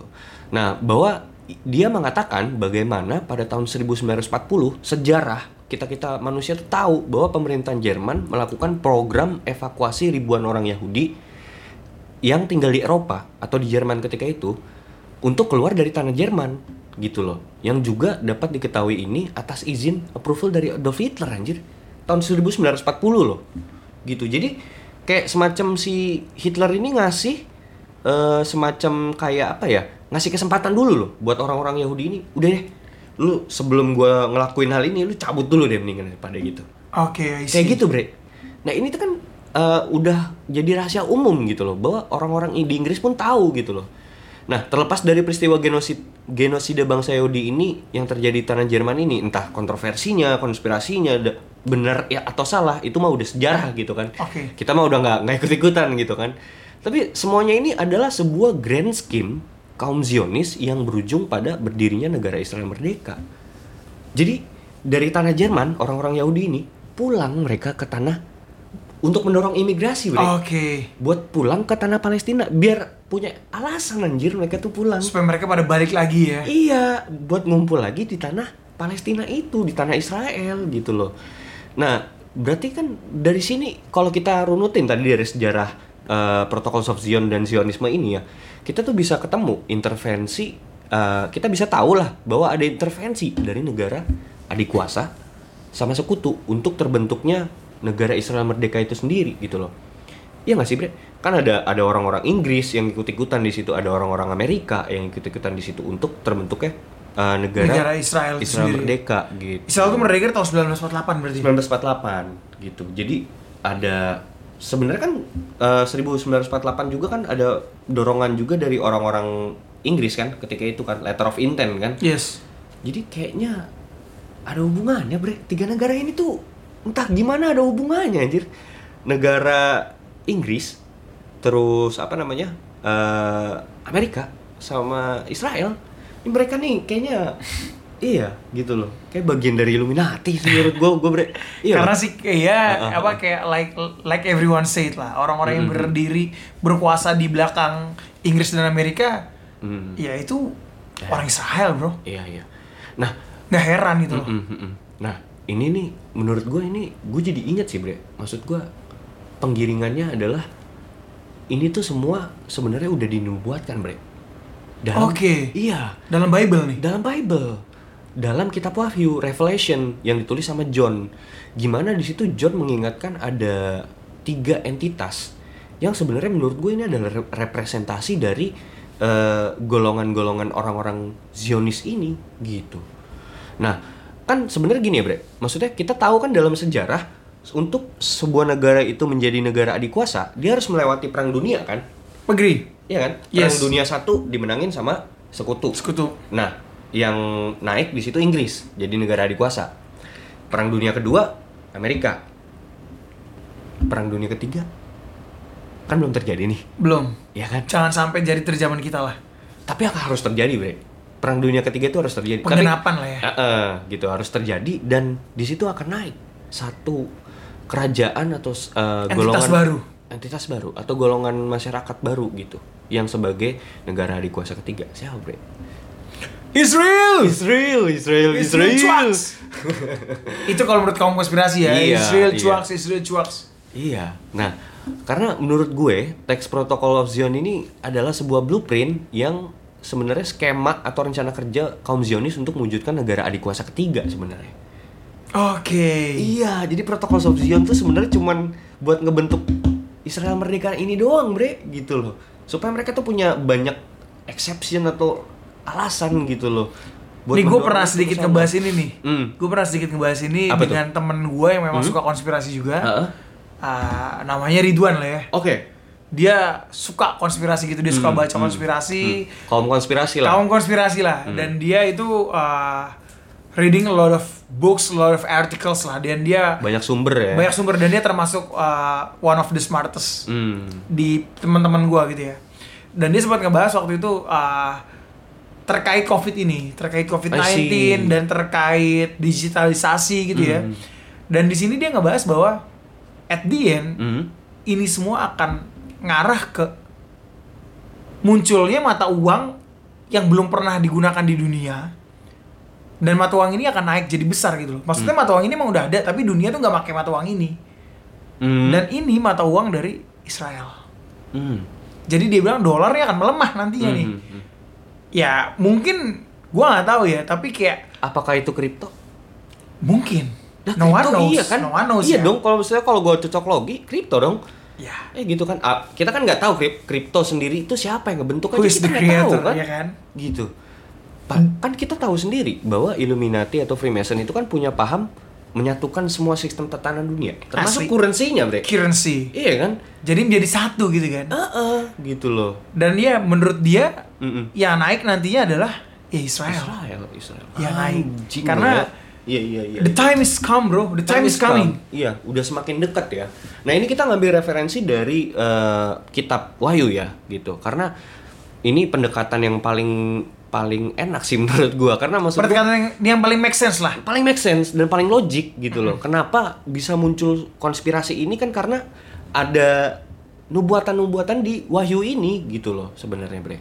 Nah, bahwa dia mengatakan bagaimana pada tahun 1940 sejarah kita kita manusia tuh tahu bahwa pemerintahan Jerman melakukan program evakuasi ribuan orang Yahudi yang tinggal di Eropa atau di Jerman ketika itu untuk keluar dari tanah Jerman gitu loh. Yang juga dapat diketahui ini atas izin approval dari Adolf Hitler anjir. Tahun 1940 loh. Gitu. Jadi kayak semacam si Hitler ini ngasih eh, semacam kayak apa ya? Ngasih kesempatan dulu loh buat orang-orang Yahudi ini. Udah deh. Lu sebelum gua ngelakuin hal ini lu cabut dulu deh mendingan daripada gitu. Oke, see. Kayak gitu, Bre. Nah, ini tuh kan eh, udah jadi rahasia umum gitu loh, bahwa orang-orang di Inggris pun tahu gitu loh. Nah, terlepas dari peristiwa genosid genosida bangsa Yahudi ini yang terjadi di tanah Jerman ini, entah kontroversinya, konspirasinya, benar ya atau salah, itu mah udah sejarah gitu kan. Oke. Kita mah udah nggak nggak ikut-ikutan gitu kan. Tapi semuanya ini adalah sebuah grand scheme kaum Zionis yang berujung pada berdirinya negara Israel merdeka. Jadi dari tanah Jerman orang-orang Yahudi ini pulang mereka ke tanah untuk mendorong imigrasi. Oke. Buat pulang ke tanah Palestina biar punya alasan anjir mereka tuh pulang. Supaya mereka pada balik lagi ya. Iya, buat ngumpul lagi di tanah Palestina itu, di tanah Israel gitu loh. Nah, berarti kan dari sini kalau kita runutin tadi dari sejarah eh, protokol of Zion dan Zionisme ini ya, kita tuh bisa ketemu intervensi, eh, kita bisa tahu lah bahwa ada intervensi dari negara adik kuasa sama sekutu untuk terbentuknya negara Israel merdeka itu sendiri gitu loh. Iya nggak sih Bre? Kan ada ada orang-orang Inggris yang ikut-ikutan di situ, ada orang-orang Amerika yang ikut-ikutan di situ untuk terbentuknya uh, negara, Negara Israel Israel sendiri. merdeka gitu. Israel itu merdeka tahun 1948 berarti. 1948 gitu. Jadi ada sebenarnya kan uh, 1948 juga kan ada dorongan juga dari orang-orang Inggris kan ketika itu kan letter of intent kan. Yes. Jadi kayaknya ada hubungannya, Bre. Tiga negara ini tuh entah gimana ada hubungannya anjir. Negara Inggris terus apa namanya eh, Amerika sama Israel. Ini mereka nih kayaknya iya gitu loh. Kayak bagian dari Illuminati sih menurut gue gue bre iya Karena loh. sih ya Ah, ah, apa kayak like like everyone said lah orang-orang yang berdiri berkuasa di belakang Inggris dan Amerika Hmm, ya itu orang Israel bro. Iya iya. Nah nggak heran gitu loh. Mm, mm, mm. nah ini nih menurut gue ini gue jadi ingat sih bre. Maksud gue penggiringannya adalah ini tuh semua sebenarnya udah dinubuatkan bre. Dalam Oke. iya. Dalam Bible nih? Dalam Bible. Dalam kitab Wahyu Revelation yang ditulis sama John. Gimana di situ John mengingatkan ada tiga entitas yang sebenarnya menurut gue ini adalah re- representasi dari eh, golongan-golongan orang-orang Zionis ini gitu. Nah kan sebenarnya gini ya bre. Maksudnya kita tahu kan dalam sejarah untuk sebuah negara itu menjadi negara adikuasa dia harus melewati perang dunia kan agree Iya kan perang Yes. dunia satu dimenangin sama sekutu sekutu Nah, yang naik di situ Inggris, jadi negara adikuasa. Perang Dunia Kedua, Amerika. Perang Dunia Ketiga, kan belum terjadi nih, belum ya kan? jangan sampai jadi terjaman kita lah Tapi akan harus terjadi, bre. Perang Dunia Ketiga itu harus terjadi. Tapi- penggenapan lah ya Eh, eh, gitu harus terjadi dan di situ akan naik satu kerajaan atau eh, Entitas golongan baru. entitas baru atau golongan masyarakat baru gitu yang sebagai negara adikuasa ketiga siapa bre Israel Israel Israel Israel cuaks. itu kalau menurut kaum konspirasi ya Iya, Israel iya. cuaks Israel cuaks Iya. Nah, karena menurut gue teks Protocol of Zion ini adalah sebuah blueprint yang sebenarnya skema atau rencana kerja kaum Zionis untuk mewujudkan negara adikuasa ketiga sebenarnya. Oke Iya, jadi Protocol of Zion tuh sebenarnya cuman buat ngebentuk Israel merdeka ini doang, Bre, gitu loh. Supaya mereka tuh punya banyak exception atau alasan gitu loh. buat nih gue pernah sedikit bersama. ngebahas ini nih Hmm. gue pernah sedikit ngebahas ini Apa tuh? dengan temen gue yang memang suka konspirasi juga Heeh. Ah, namanya Ridwan lah ya Oke. dia suka konspirasi gitu dia suka Hmm, baca konspirasi Kaum konspirasi lah. kaum konspirasi lah Hmm. dan dia itu uh, reading a lot of books a lot of articles lah dan dia Banyak sumber ya. banyak sumber dan dia termasuk uh, one of the smartest Hmm. di teman-teman gua gitu ya dan dia sempat ngebahas waktu itu uh, terkait covid ini terkait covid I see. 19 dan terkait digitalisasi gitu ya Hmm. dan di sini dia ngebahas bahwa at the end Hmm. ini semua akan ngarah ke munculnya mata uang yang belum pernah digunakan di dunia dan mata uang ini akan naik jadi besar gitu loh. Maksudnya mata uang ini emang udah ada tapi dunia tuh nggak pakai mata uang ini. Hmm. Dan ini mata uang dari Israel. Hmm. Jadi dia bilang dolarnya akan melemah nantinya nih. Hmm, hmm. Ya mungkin gua nggak tahu ya, tapi kayak Apakah itu kripto? mungkin. Nah, no one kripto knows. Iya kan? No one knows iya ya. dong. Kalau misalnya kalau gue cocok logi, kripto dong. Ya. Eh gitu kan. Ah, kita kan nggak tahu krip- kripto sendiri itu siapa yang ngebentuk aja kita nggak tahu kan. ya kan? Gitu. Pa- kan kita tahu sendiri bahwa Illuminati atau Freemason itu kan punya paham menyatukan semua sistem tatanan dunia, termasuk Asli. currency-nya, Bre. Currency. Iya kan? Jadi menjadi satu gitu kan. Heeh, gitu loh. Dan dia menurut dia Mm-mm. yang naik nantinya adalah ya Israel. Israel, Israel. Ya, naik. Anjing Karena ya. Iya, iya, iya. The time is come, bro. The time, is coming. come. Iya, udah semakin dekat ya. Nah ini kita ngambil referensi dari eh, kitab Wahyu ya, gitu. Karena ini pendekatan yang paling paling enak sih menurut gua. Karena maksud gua Pendekatan yang, yang paling make sense lah. paling make sense dan paling logik gitu loh. Kenapa bisa muncul konspirasi ini kan karena ada nubuatan-nubuatan di Wahyu ini gitu loh sebenarnya Bre.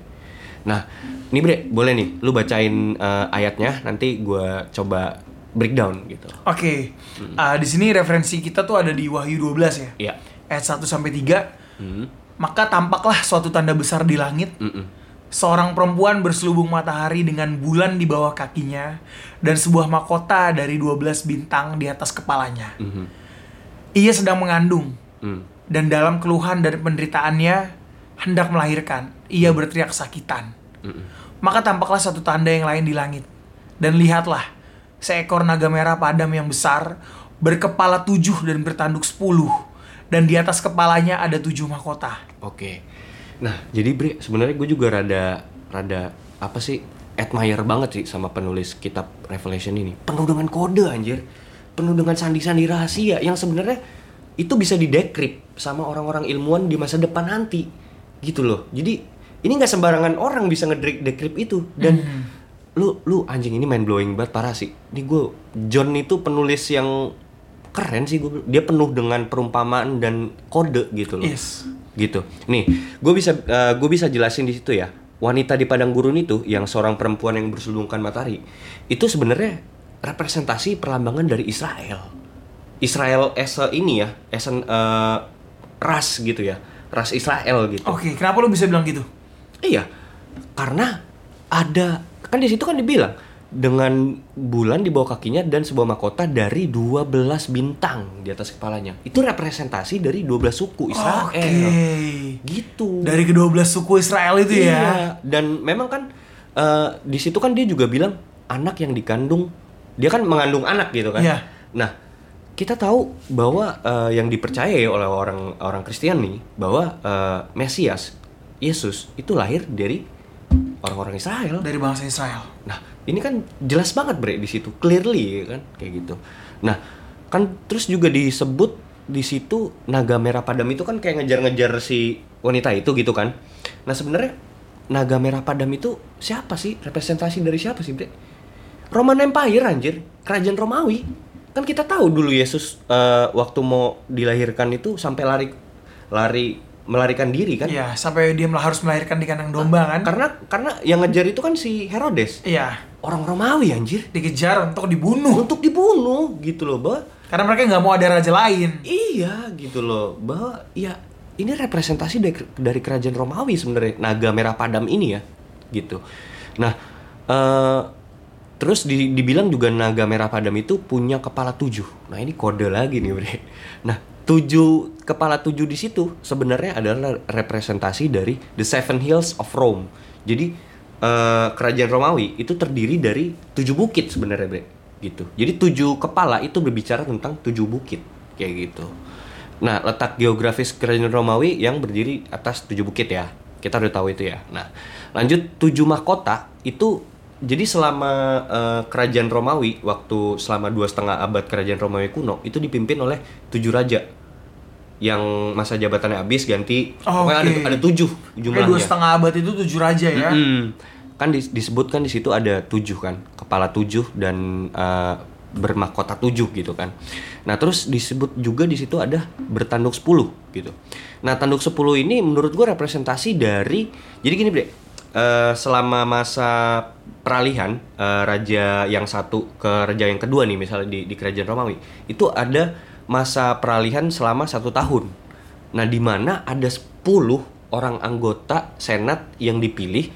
Nah, nih Bre, boleh nih lu bacain eh, ayatnya nanti gua coba breakdown gitu. Oke. Ah, di sini referensi kita tuh ada di Wahyu 12 ya. Iya. Ayat 1 sampai 3. Hmm. Maka tampaklah suatu tanda besar di langit. Mm-mm. Seorang perempuan berselubung matahari dengan bulan di bawah kakinya dan sebuah mahkota dari 12 bintang di atas kepalanya. Mhm. Ia sedang mengandung Mm. dan dalam keluhan dan penderitaannya hendak melahirkan. Ia berteriak kesakitan. Mm-mm. Maka tampaklah satu tanda yang lain di langit. Dan lihatlah, seekor naga merah padam yang besar, berkepala tujuh dan bertanduk sepuluh. Dan di atas kepalanya ada tujuh mahkota. Oke. Nah, jadi Bre, sebenarnya gue juga rada rada apa sih admire banget sih sama penulis kitab Revelation ini. Penuh dengan kode anjir. Penuh dengan sandi-sandi rahasia yang sebenarnya itu bisa didekrip sama orang-orang ilmuwan di masa depan nanti gitu loh jadi ini nggak sembarangan orang bisa ngedekrip itu dan Hmm. lu lu anjing ini main blowing banget parah sih ini gue John itu penulis yang keren sih gue dia penuh dengan perumpamaan dan kode gitu loh. Yes. gitu. Nih gue bisa gue bisa jelasin di situ ya. Wanita di padang gurun itu yang seorang perempuan yang berselubungkan matahari itu sebenarnya representasi perlambangan dari Israel. Israel as a ini ya as an, eh, ras gitu ya. Ras Israel gitu. Oke, kenapa lu bisa bilang gitu? Iya, karena ada kan di situ kan dibilang dengan bulan di bawah kakinya dan sebuah mahkota dari 12 bintang di atas kepalanya. Itu representasi dari 12 suku Israel. Oke. Gitu. Dari kedua belas suku Israel itu ya. Iya, dan memang kan eh, di situ kan dia juga bilang anak yang dikandung dia kan mengandung anak gitu kan. Iya. Nah, kita tahu bahwa eh, yang dipercayai oleh orang orang Kristen nih bahwa eh, Mesias Yesus itu lahir dari orang-orang Israel. Dari bangsa Israel. Nah, ini kan jelas banget bre di situ, clearly kan kayak gitu. Nah, kan terus juga disebut di situ naga merah padam itu kan kayak ngejar-ngejar si wanita itu gitu kan. Nah, sebenarnya naga merah padam itu siapa sih? Representasi dari siapa sih, Bre? Roman Empire anjir, kerajaan Romawi. Kan kita tahu dulu Yesus eh, waktu mau dilahirkan itu sampai lari lari melarikan diri kan? Iya, sampai dia harus melahirkan di kandang domba kan. Karena karena yang ngejar itu kan si Herodes. Iya, Orang Romawi anjir. dikejar untuk dibunuh. untuk dibunuh gitu loh bahwa Karena mereka nggak mau ada raja lain. iya gitu loh bahwa ya ini representasi dari, dari kerajaan Romawi sebenarnya naga merah padam ini ya gitu nah eh, terus di- dibilang juga naga merah padam itu punya kepala tujuh nah ini kode lagi nih bre nah tujuh kepala tujuh di situ sebenarnya adalah representasi dari the seven hills of Rome. Jadi eh, kerajaan Romawi itu terdiri dari tujuh bukit sebenarnya bre. Gitu. Jadi tujuh kepala itu berbicara tentang tujuh bukit kayak gitu. Nah letak geografis kerajaan Romawi yang berdiri atas tujuh bukit ya. Kita udah tahu itu ya. Nah lanjut tujuh mahkota itu jadi selama eh, kerajaan Romawi waktu selama dua setengah abad kerajaan Romawi kuno itu dipimpin oleh tujuh raja yang masa jabatannya habis ganti Oh, pokoknya ada ada tujuh jumlahnya dua setengah abad itu tujuh raja ya. Mm-mm. Kan dis- disebutkan di situ ada tujuh kan, kepala tujuh dan eh, bermahkota tujuh gitu kan. Nah terus disebut juga di situ ada bertanduk sepuluh gitu. Nah tanduk sepuluh ini menurut gua representasi dari, jadi gini bre, eh, selama masa peralihan eh, raja yang satu ke raja yang kedua nih misalnya di, di kerajaan Romawi itu ada masa peralihan selama satu tahun. Nah, di mana ada 10 orang anggota senat yang dipilih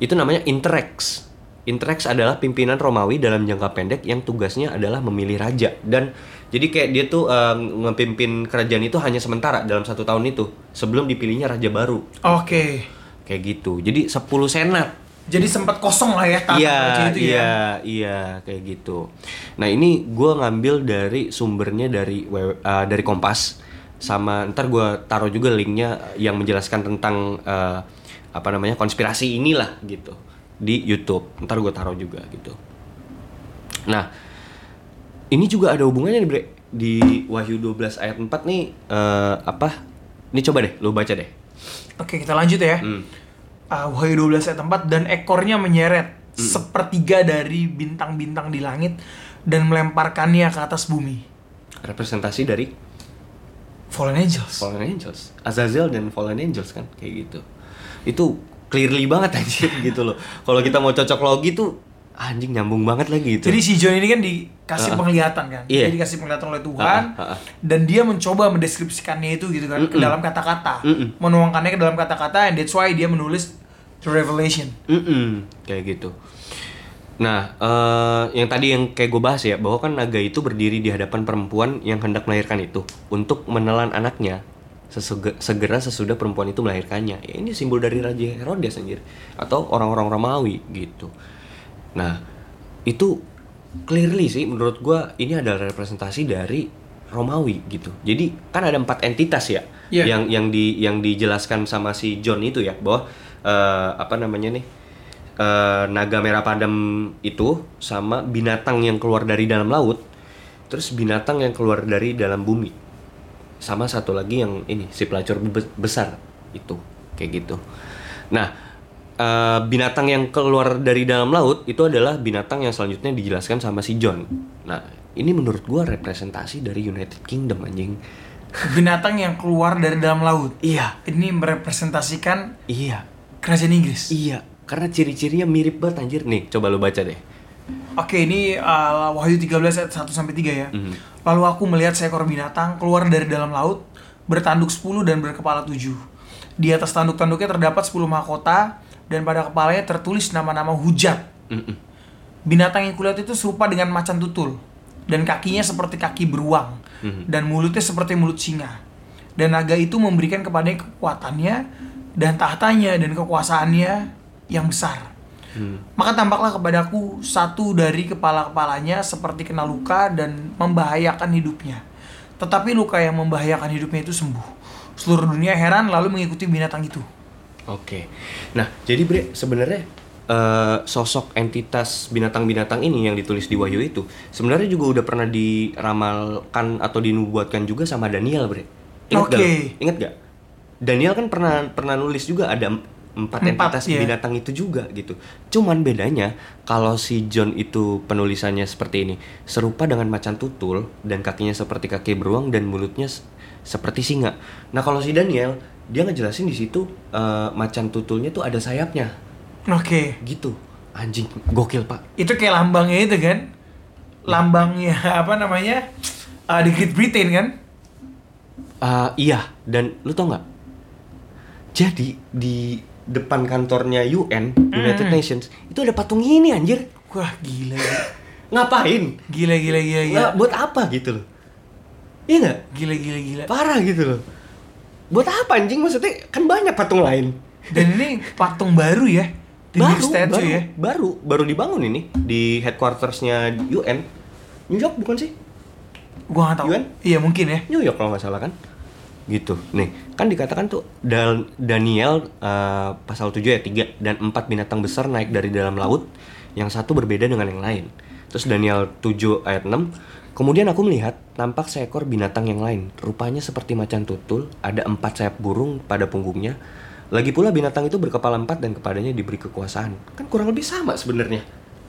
itu namanya Interrex. Interrex adalah pimpinan Romawi dalam jangka pendek yang tugasnya adalah memilih raja dan jadi kayak dia tuh eh, ngepimpin kerajaan itu hanya sementara dalam satu tahun itu sebelum dipilihnya raja baru Oke. kayak gitu. Jadi 10 senat Jadi sempat kosong lah ya tahta Iya, itu ya. iya, iya, kayak gitu. Nah ini gua ngambil dari sumbernya dari uh, dari Kompas, sama ntar gua taruh juga linknya yang menjelaskan tentang uh, apa namanya konspirasi inilah gitu di YouTube. Ntar gua taruh juga gitu. Nah ini juga ada hubungannya nih Bre di Wahyu 12 ayat 4 nih eh, apa? Ini coba deh, lu baca deh. Oke, kita lanjut ya. Hmm. Ah, Wahyu 12 ayat 4 dan ekornya menyeret sepertiga dari bintang-bintang di langit dan melemparkannya ke atas bumi. Representasi dari Fallen angels. Fallen Angels, Azazel dan Fallen Angels kan kayak gitu. Itu clearly banget anjir gitu loh. Kalau kita mau cocok logi tuh anjing nyambung banget lagi gitu. Jadi si John ini kan dikasih Ah. penglihatan kan. Iya. Dia dikasih penglihatan oleh Tuhan Ah, ah, ah. dan dia mencoba mendeskripsikannya itu gitu kan ke Mm-mm. dalam kata-kata. Mm-mm. Menuangkannya ke dalam kata-kata and that's why dia menulis the revelation. Mm-mm, kayak gitu. Nah, eh, yang tadi yang kayak gue bahas ya, bahwa kan naga itu berdiri di hadapan perempuan yang hendak melahirkan itu untuk menelan anaknya segera sesudah perempuan itu melahirkannya. Ya, ini simbol dari Raja Herodes anjir atau orang-orang Romawi gitu. Nah, itu clearly sih menurut gua ini adalah representasi dari Romawi gitu. Jadi kan ada empat entitas ya Iya. yang yang di yang dijelaskan sama si John itu ya bahwa eh, apa namanya nih eh, naga merah padam itu sama binatang yang keluar dari dalam laut, terus binatang yang keluar dari dalam bumi. sama satu lagi yang ini si pelacur be- besar itu kayak gitu. Nah, eh, binatang yang keluar dari dalam laut itu adalah binatang yang selanjutnya dijelaskan sama si John. Nah, ini menurut gua representasi dari United Kingdom anjing. Binatang yang keluar dari dalam laut. Iya, Ini merepresentasikan iya, kerajaan Inggris. iya. Karena ciri-cirinya mirip banget anjir. Nih, coba lu baca deh. Oke, ini uh, Wahyu 13 ayat 1 sampai 3 ya. Mhm. Lalu aku melihat seekor binatang keluar dari dalam laut, bertanduk 10 dan berkepala 7. Di atas tanduk-tanduknya terdapat 10 mahkota dan pada kepalanya tertulis nama-nama hujat. Mm-mm. Binatang yang kulihat itu serupa dengan macan tutul dan kakinya seperti kaki beruang Mhm. dan mulutnya seperti mulut singa. Dan naga itu memberikan kepadanya kekuatannya dan tahtanya dan kekuasaannya yang besar. Hmm. Maka tampaklah kepadaku satu dari kepala-kepalanya seperti kena luka dan membahayakan hidupnya. Tetapi luka yang membahayakan hidupnya itu sembuh. Seluruh dunia heran lalu mengikuti binatang itu. Oke. Nah, jadi Bre, sebenarnya eh, sosok entitas binatang-binatang ini yang ditulis di Wahyu itu sebenarnya juga udah pernah diramalkan atau dinubuatkan juga sama Daniel, Bre. Oke. gak? Ingat gak? Daniel kan pernah pernah nulis juga ada em- empat, entitas iya. binatang itu juga gitu. Cuman bedanya kalau si John itu penulisannya seperti ini, serupa dengan macan tutul dan kakinya seperti kaki beruang dan mulutnya seperti singa. Nah, kalau si Daniel dia ngejelasin di situ eh, macan tutulnya tuh ada sayapnya Oke. gitu. Anjing, gokil, Pak. Itu kayak lambangnya itu kan? Lambangnya apa namanya? Uh, di Great Britain kan? Ah, iya, dan lu tau nggak? Jadi di depan kantornya UN, United Hmm. Nations, itu ada patung ini anjir. Wah, gila. Ngapain? gila, gila, gila. Gila, Nggak, buat apa gitu loh? Iya nggak? gila, gila. gila. Parah gitu loh. Buat apa anjing maksudnya? Kan banyak patung lain. Dan ini patung baru ya? The new baru, statue baru, ya? baru, baru dibangun ini di headquartersnya UN. New York bukan sih? Gua nggak tahu. Yuan? Iya, mungkin ya. New York kalau nggak salah kan? Gitu. Nih, kan dikatakan tuh Dan Daniel eh, pasal 7 ayat 3 dan empat binatang besar naik dari dalam laut, yang satu berbeda dengan yang lain. Terus Daniel 7 ayat 6, kemudian aku melihat tampak seekor binatang yang lain, rupanya seperti macan tutul, ada empat sayap burung pada punggungnya. Lagi pula binatang itu berkepala empat dan kepadanya diberi kekuasaan. Kan kurang lebih sama sebenarnya.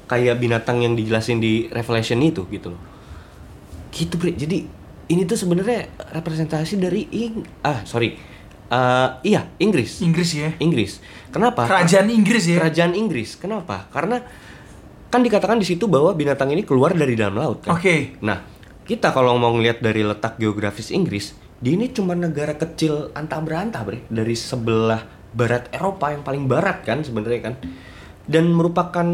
Kayak binatang yang dijelasin di Revelation itu gitu loh gitu bre jadi ini tuh sebenarnya representasi dari Ing ah sorry. Eh, iya Inggris. Inggris ya. Inggris. Kenapa? Kerajaan Inggris ya. kerajaan Inggris. Kenapa? Karena kan dikatakan di situ bahwa binatang ini keluar dari dalam laut kan? Oke. nah kita kalau mau ngelihat dari letak geografis Inggris di ini cuma negara kecil antah berantah bre. Dari sebelah barat Eropa yang paling barat kan sebenarnya kan? Dan merupakan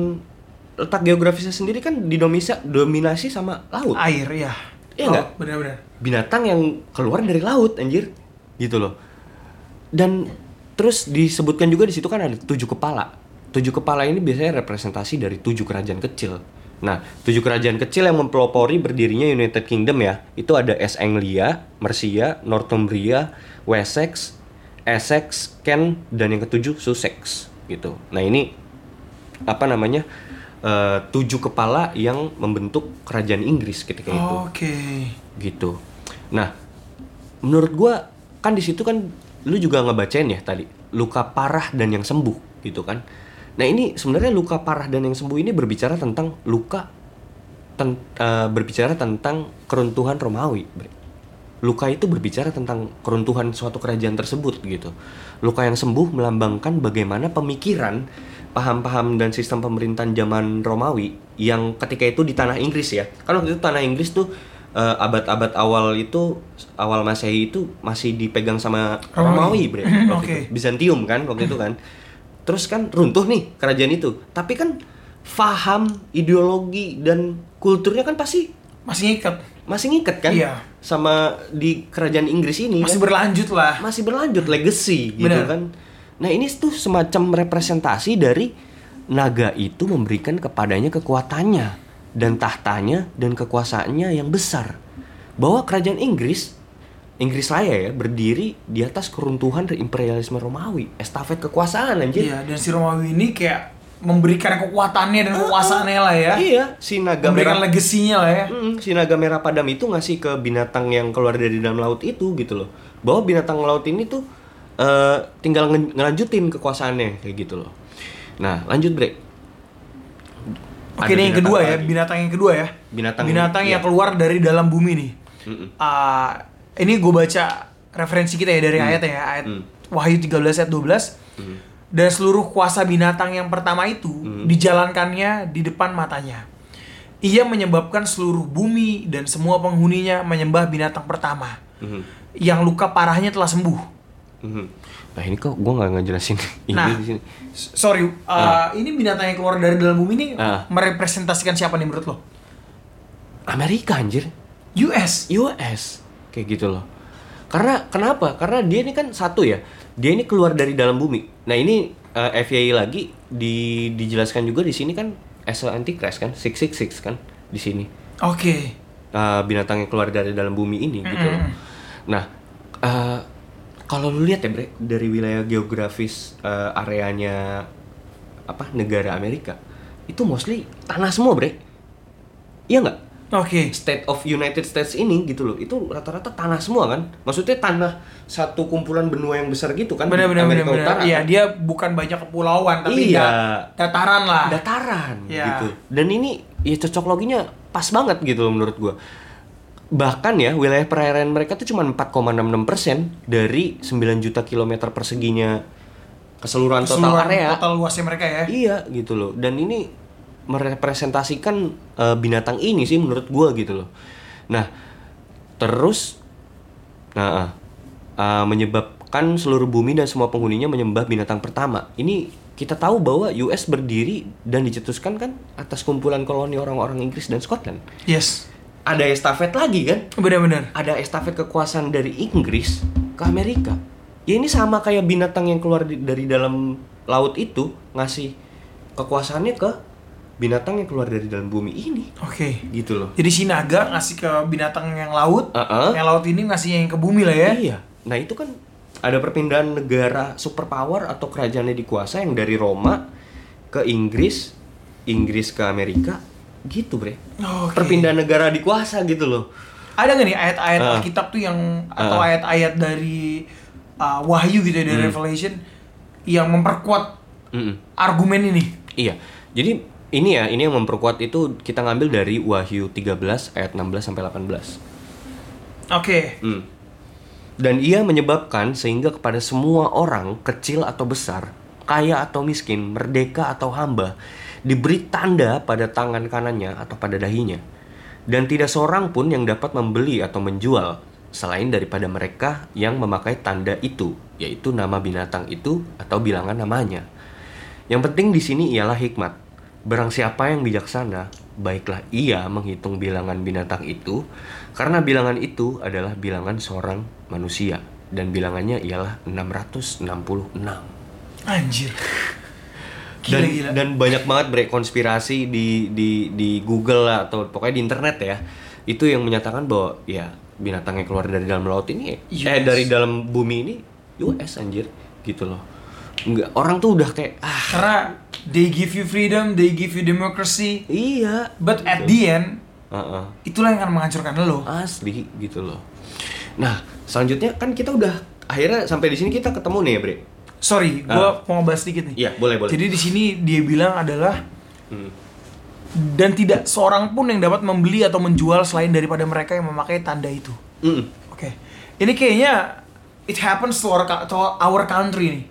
letak geografisnya sendiri kan didomisa dominasi sama laut. Air ya. Iya Oh, nggak? Benar-benar. binatang yang keluar dari laut anjir. Gitu loh. Dan terus disebutkan juga di situ kan ada tujuh kepala. Tujuh kepala ini biasanya representasi dari tujuh kerajaan kecil. Nah tujuh kerajaan kecil yang mempelopori berdirinya United Kingdom ya itu ada East Anglia, Mercia, Northumbria, Wessex, Essex, Kent dan yang ketujuh Sussex gitu. Nah ini apa namanya eh, tujuh kepala yang membentuk kerajaan Inggris ketika itu Oke. gitu. Nah, menurut gua kan di situ kan lu juga ngebacain ya tadi luka parah dan yang sembuh gitu kan. Nah ini sebenarnya luka parah dan yang sembuh ini berbicara tentang luka ten- eh, berbicara tentang keruntuhan Romawi. Luka itu berbicara tentang keruntuhan suatu kerajaan tersebut gitu. Luka yang sembuh melambangkan bagaimana pemikiran, paham-paham dan sistem pemerintahan zaman Romawi yang ketika itu di tanah Inggris ya. Kan waktu itu tanah Inggris tuh eh, abad-abad awal itu awal Masehi itu masih dipegang sama Romawi, Romawi. Bre. Itu. Bizantium kan waktu itu kan. Terus kan runtuh nih kerajaan itu. Tapi kan faham, ideologi dan kulturnya kan pasti Masih ngikat. masih ngikat kan Iya. sama di kerajaan Inggris ini Masih kan? berlanjut lah. masih berlanjut legacy gitu Bener. kan nah ini tuh semacam representasi dari naga itu memberikan kepadanya kekuatannya dan tahtanya dan kekuasaannya yang besar bahwa kerajaan Inggris Inggris Raya ya berdiri di atas keruntuhan dari imperialisme Romawi estafet kekuasaan anjir Iya, dan si Romawi ini kayak memberikan kekuatannya dan kekuasaannya lah ya. Iya, si naga Memberikan merah legasinya lah ya. Mm, si naga merah padam itu ngasih ke binatang yang keluar dari dalam laut itu gitu loh. Bahwa binatang laut ini tuh eh, tinggal nge- ngelanjutin kekuasaannya kayak gitu loh. Nah, lanjut break. Oke, ini yang kedua ya, binatang yang kedua ya. Binatang- binatang yang iya. keluar dari dalam bumi nih. Mm-mm. Ah, ini gue baca referensi kita ya dari ayatnya ya, ayat Hmm. Wahyu 13 ayat 12. Dan seluruh kuasa binatang yang pertama itu Hmm. dijalankannya di depan matanya. Ia menyebabkan seluruh bumi dan semua penghuninya menyembah binatang pertama. Mhm. Yang luka parahnya telah sembuh. Mhm. Nah ini kok gue nggak ngejelasin ini Nah, di sini. Sorry, uh, ini binatang yang keluar dari dalam bumi ini Ah. merepresentasikan siapa nih menurut lo? Amerika anjir, US. US kayak gitu loh. Karena kenapa? Karena dia ini kan satu ya, dia ini keluar dari dalam bumi. Nah ini eh, FYI lagi di, dijelaskan juga di sini kan as antichrist kan, 666 kan di sini. Oke. uh, binatang yang keluar dari dalam bumi ini gitu loh. Nah, uh, kalau lu lihat ya Bre, dari wilayah geografis uh, areanya apa negara Amerika itu mostly tanah semua Bre. Iya nggak? Oke. State of United States ini gitu loh, itu rata-rata tanah semua kan? Maksudnya tanah satu kumpulan benua yang besar gitu kan? Benar benar Amerika benar. Utara, Iya, kan? dia bukan banyak kepulauan tapi Iya. da- dataran lah. dataran Ya. gitu. Dan ini ya cocok loginya pas banget gitu loh menurut gua. Bahkan ya wilayah perairan mereka tuh cuma 4,66% dari 9 juta kilometer perseginya keseluruhan, total Keseluruhan area. total luasnya mereka ya. Iya gitu loh. Dan ini merepresentasikan eh, binatang ini sih menurut gua gitu loh. Nah, terus nah eh, menyebabkan seluruh bumi dan semua penghuninya menyembah binatang pertama. Ini kita tahu bahwa US berdiri dan dicetuskan kan atas kumpulan koloni orang-orang Inggris dan Scotland. Yes. Ada estafet lagi kan? Benar-benar. Ada estafet kekuasaan dari Inggris ke Amerika. Ya ini sama kayak binatang yang keluar di- dari dalam laut itu ngasih kekuasaannya ke binatang yang keluar dari dalam bumi ini. Oke. Gitu loh. Jadi si naga ngasih ke binatang yang laut, Uh-uh. yang laut ini ngasih yang ke bumi lah ya. Iya. Nah itu kan ada perpindahan negara superpower atau kerajaannya dikuasa yang dari Roma ke Inggris, Inggris ke Amerika, gitu bre. Oke. Perpindahan negara dikuasa gitu loh. Ada nggak nih ayat-ayat Ah. Alkitab tuh yang atau Ah. ayat-ayat dari uh, Wahyu gitu ya dari Hmm. Revelation yang memperkuat Mm-mm. argumen ini? Iya. Jadi ini ya, ini yang memperkuat itu kita ngambil dari Wahyu 13 ayat 16 sampai 18. Oke. Hmm. Dan ia menyebabkan sehingga kepada semua orang, kecil atau besar, kaya atau miskin, merdeka atau hamba, diberi tanda pada tangan kanannya atau pada dahinya. Dan tidak seorang pun yang dapat membeli atau menjual selain daripada mereka yang memakai tanda itu, yaitu nama binatang itu atau bilangan namanya. Yang penting di sini ialah hikmat. Barang siapa yang bijaksana, baiklah ia menghitung bilangan binatang itu, karena bilangan itu adalah bilangan seorang manusia dan bilangannya ialah 666. Anjir. Gila, Dan gila. dan banyak banget bre konspirasi di di di Google lah atau pokoknya di internet ya. Itu yang menyatakan bahwa ya binatang yang keluar dari dalam laut ini eh US. dari dalam bumi ini US anjir gitu loh. Enggak, orang tuh udah kayak ah Karena they give you freedom, they give you democracy, iya but at the end Heeh. itulah yang akan menghancurkan lo. asli gitu loh. Nah, selanjutnya kan kita udah akhirnya sampai di sini kita ketemu nih ya, Bre. Sorry, gua mau ngebahas sedikit nih. Iya, boleh, boleh. Jadi di sini dia bilang adalah Hmm. dan tidak seorang pun yang dapat membeli atau menjual selain daripada mereka yang memakai tanda itu. Mm-mm. Oke. Ini kayaknya it happens to our, to our country nih.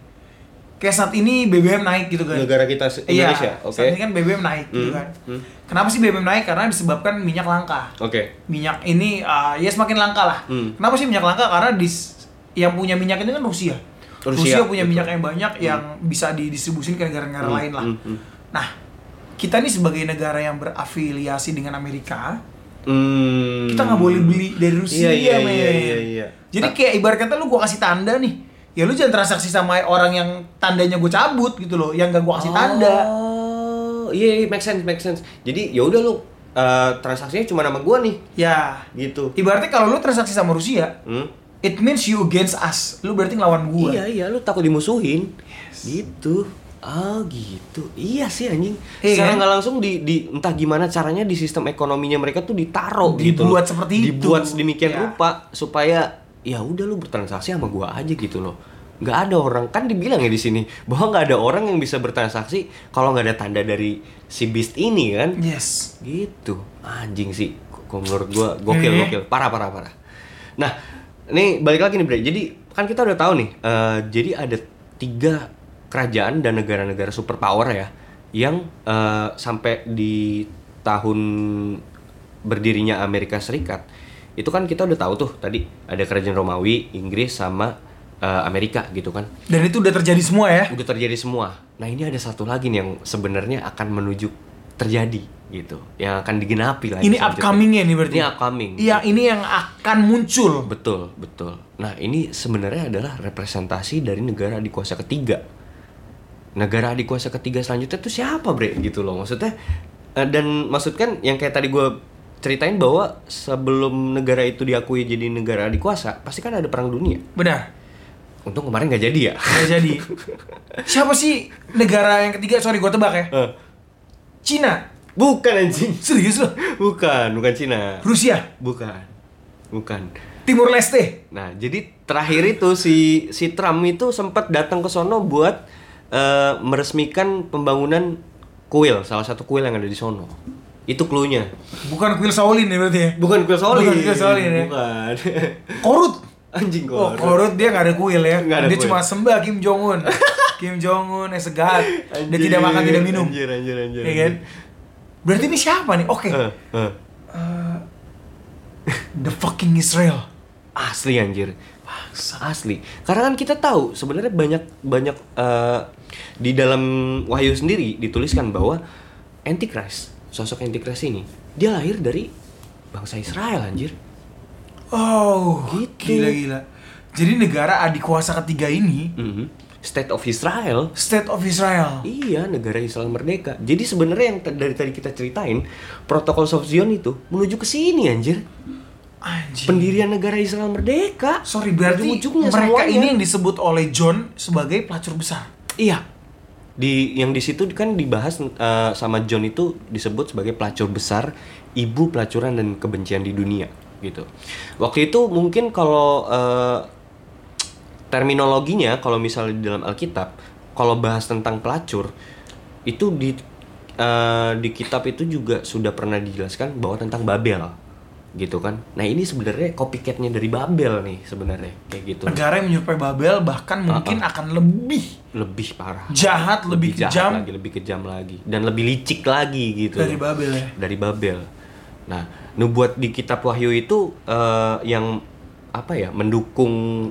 Kayak saat ini BBM naik gitu kan. Negara kita Iya, Indonesia, oke. saat ini kan BBM naik gitu Hmm, kan. hmm. Kenapa sih BBM naik? Karena disebabkan minyak langka. Oke. Minyak ini uh, ya semakin langka lah. Hmm. Kenapa sih minyak langka? Karena dis, yang punya minyak ini kan Rusia. Rusia, punya betul. minyak yang banyak yang bisa didistribusin ke negara-negara Hmm, lain lah. hmm, hmm. Nah, kita nih sebagai negara yang berafiliasi dengan Amerika, Hmm. kita nggak boleh beli dari Rusia, Iya, iya, men. iya, iya, iya. Jadi kayak ibarat kata lu gua kasih tanda nih, ya lu jangan transaksi sama orang yang tandanya gue cabut gitu loh, yang gak gua kasih tanda. Oh, iya, iya, make sense, make sense. Jadi ya udah lu eh, transaksinya cuma nama gua nih, Ya, gitu. ibaratnya kalau lu transaksi sama Rusia, Hmm? It means you against us. Lu berarti ngelawan gua. Iya, iya, lu takut dimusuhin. Gitu. Oh gitu, iya sih anjing. Iya Secara kan? nggak langsung di, di entah gimana caranya di sistem ekonominya mereka tuh ditaruh gitu. Dibuat seperti itu. Dibuat sedemikian Ya. rupa supaya ya udah lu bertransaksi sama gua aja gitu loh. Nggak ada orang kan dibilang ya di sini bahwa nggak ada orang yang bisa bertransaksi kalau nggak ada tanda dari si beast ini kan. Yes. Gitu, anjing sih. Kok menurut gua gokil Iya. gokil, parah parah parah. Nah, ini balik lagi nih Bre. Jadi kan kita udah tahu nih. eh, jadi ada tiga kerajaan dan negara-negara superpower ya yang eh, sampai di tahun berdirinya Amerika Serikat itu kan kita udah tahu tuh tadi ada kerajaan Romawi, Inggris sama eh, Amerika gitu kan Dan itu udah terjadi semua ya. udah terjadi semua. Nah ini ada satu lagi nih yang sebenarnya akan menuju terjadi gitu, yang akan digenapi lagi. Ini selanjutnya. upcoming-nya nih berarti. Ini upcoming. Iya, ini yang akan muncul. Betul, betul. Nah ini sebenarnya adalah representasi dari negara adik kuasa ketiga. Negara adik kuasa ketiga selanjutnya itu siapa bre? Gitu loh maksudnya. eh, Dan maksud kan yang kayak tadi gue ceritain bahwa sebelum negara itu diakui jadi negara adik kuasa, pasti kan ada perang dunia. Benar. Untung kemarin nggak jadi ya. Nggak jadi. Siapa sih negara yang ketiga? Sorry, gue tebak ya. Eh, Cina. Bukan anjing. Serius loh. Bukan, bukan Cina. Rusia. Bukan. Bukan. Timur Leste. Nah, jadi terakhir itu si si Trump itu sempat datang ke sono buat eh, meresmikan pembangunan kuil, salah satu kuil yang ada di sono. Itu clue-nya. Bukan kuil Shaolin ya berarti ya. Bukan kuil Shaolin. Bukan kuil Shaolin ya. Bukan. Korut. Anjing Oh, korut. Korut dia nggak ada kuil ya. Nggak ada dia kuil. cuma sembah Kim Jong Un. Kim Jong Un as a god. Dia Anjir, tidak makan, tidak minum. Anjir, anjir, anjir. Iya kan? Berarti ini siapa nih? Oke. Eh, eh. The fucking Israel. Asli anjir. Asli. Karena kan kita tahu sebenarnya banyak banyak eh, di dalam Wahyu sendiri dituliskan bahwa Antichrist, sosok Antichrist ini, dia lahir dari bangsa Israel anjir. Oh, Gitu. gila gila. Jadi negara adik kuasa ketiga ini Mhm. State of Israel. State of Israel. Iya, negara Israel merdeka. Jadi sebenarnya yang dari tadi kita ceritain, protokol of Zion itu menuju ke sini anjir. Anjir. Pendirian negara Israel merdeka. Sorry, berarti Ujung-ujungnya mereka semuanya. ini yang disebut oleh John sebagai pelacur besar. Iya. Di yang di situ kan dibahas eh, sama John itu disebut sebagai pelacur besar, ibu pelacuran dan kebencian di dunia gitu. Waktu itu mungkin kalau eh, terminologinya kalau misalnya di dalam Alkitab, kalau bahas tentang pelacur itu di eh, di kitab itu juga sudah pernah dijelaskan bahwa tentang Babel gitu kan. Nah, ini sebenarnya copycatnya dari Babel nih sebenarnya kayak gitu. Negara yang menyerupai Babel bahkan mungkin akan lebih Lebih parah. jahat, lebih, jahat kejam lagi, lebih kejam lagi dan lebih licik lagi gitu. dari Babel ya. Dari Babel. Nah, nubuat di kitab Wahyu itu eh, yang apa ya, mendukung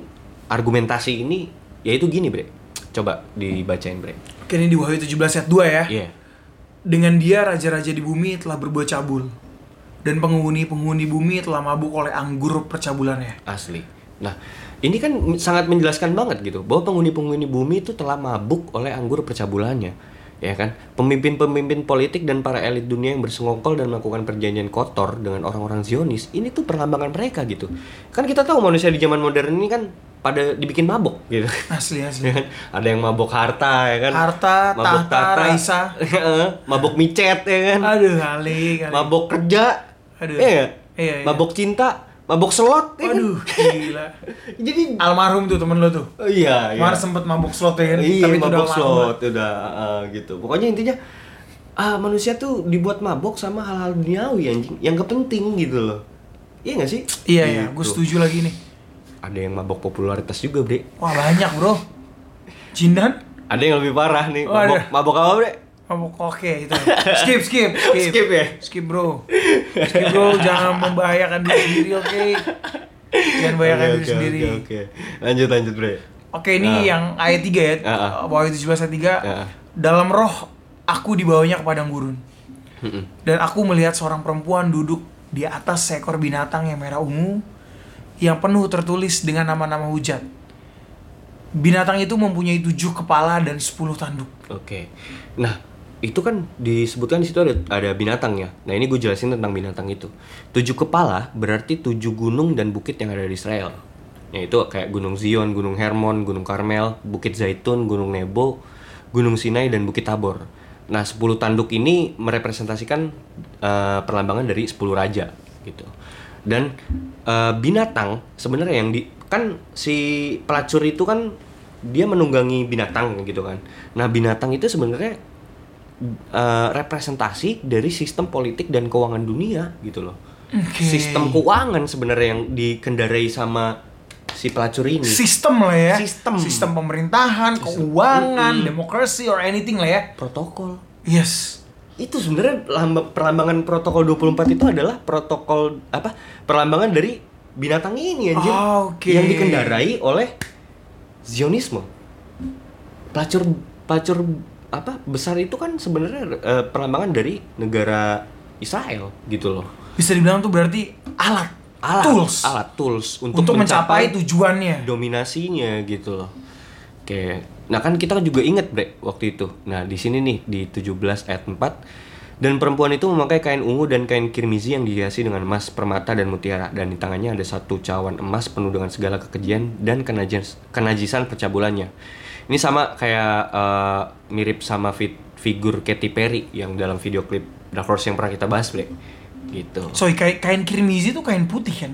argumentasi ini yaitu gini, Bre. Coba dibacain, Bre. Oke, ini di Wahyu 17 ayat 2 ya. Iya. Dengan dia raja-raja di bumi telah berbuat cabul dan penghuni-penghuni bumi telah mabuk oleh anggur percabulannya. Asli. Nah, ini kan sangat menjelaskan banget gitu bahwa penghuni-penghuni bumi itu telah mabuk oleh anggur percabulannya. Ya kan? Pemimpin-pemimpin politik dan para elit dunia yang bersengokol dan melakukan perjanjian kotor dengan orang-orang Zionis, ini tuh perlambangan mereka gitu. Kan kita tahu manusia di zaman modern ini kan pada dibikin mabok gitu. Asli asli. Ya kan? Ada yang mabok harta ya kan? Harta, tahta, Raisa. Heeh, mabok micet ya kan? Aduh, kali kali. Mabok kerja. Aduh. Iya? Iya, iya. Mabok cinta, mabok slot ya kan? Aduh, gila. Jadi Almarhum tuh temen lo tuh. Oh, iya, iya. Kemarin sempet mabuk slot ya kan? Iya, Tapi udah mabok almarhum. slot udah uh, gitu. Pokoknya intinya ah manusia tuh dibuat mabok sama hal-hal duniawi anjing yang gak penting gitu loh. Iya gak sih? Iya, iya. Gue Gitu. setuju lagi nih. Ada yang mabok popularitas juga, Bre. Wah, banyak bro. Jindan? Ada yang lebih parah nih. Oh, Mabok, ada. mabok apa, Bre? Mabuk oke itu. Skip, skip, skip. Skip ya? Skip bro. Skip bro, jangan membahayakan diri sendiri, oke? Jangan membahayakan Oke, diri oke, sendiri. Oke, oke. Lanjut, lanjut, Bre. Oke, ini Ah. yang ayat 3 ya. Ah, ah. Wahyu 17 ayat 3. Ah. Dalam roh aku dibawanya ke padang gurun. Dan aku melihat seorang perempuan duduk di atas seekor binatang yang merah ungu yang penuh tertulis dengan nama-nama hujat. Binatang itu mempunyai tujuh kepala dan sepuluh tanduk. Oke. Nah, itu kan disebutkan di situ ada ada binatang ya. Nah, ini gue jelasin tentang binatang itu. Tujuh kepala berarti tujuh gunung dan bukit yang ada di Israel. Yaitu kayak Gunung Zion, Gunung Hermon, Gunung Karmel, Bukit Zaitun, Gunung Nebo, Gunung Sinai dan Bukit Tabor. Nah, 10 tanduk ini merepresentasikan eh, perlambangan dari 10 raja gitu. Dan eh, binatang sebenarnya yang di kan si pelacur itu kan dia menunggangi binatang gitu kan. Nah, binatang itu sebenarnya eh, representasi dari sistem politik dan keuangan dunia gitu loh. Oke. Sistem keuangan sebenarnya yang dikendarai sama si pelacur ini. Sistem lah ya. Sistem. Sistem pemerintahan, keuangan, demokrasi or anything lah ya. protokol. Yes. Itu sebenarnya lamba- perlambangan protokol 24 itu adalah protokol apa? Perlambangan dari binatang ini anjir. Ah, oke. Yang dikendarai oleh Zionisme. Pelacur pelacur apa? Besar itu kan sebenarnya eh, perlambangan dari negara Israel gitu loh. Bisa dibilang tuh berarti alat, Alat, tools alat tools untuk, untuk, mencapai, tujuannya. dominasinya gitu loh. Oke. Nah, kan kita juga ingat, Bre, waktu itu. Nah, di sini nih di 17 ayat 4 dan perempuan itu memakai kain ungu dan kain kirmizi yang dihiasi dengan emas, permata dan mutiara dan di tangannya ada satu cawan emas penuh dengan segala kekejian dan kenajis, kenajisan percabulannya. Ini sama kayak eh, mirip sama fit, figur Katy Perry yang dalam video klip Dark Horse yang pernah kita bahas, Bre. Gitu. Sorry, kain, kain kirmizi itu kain putih kan?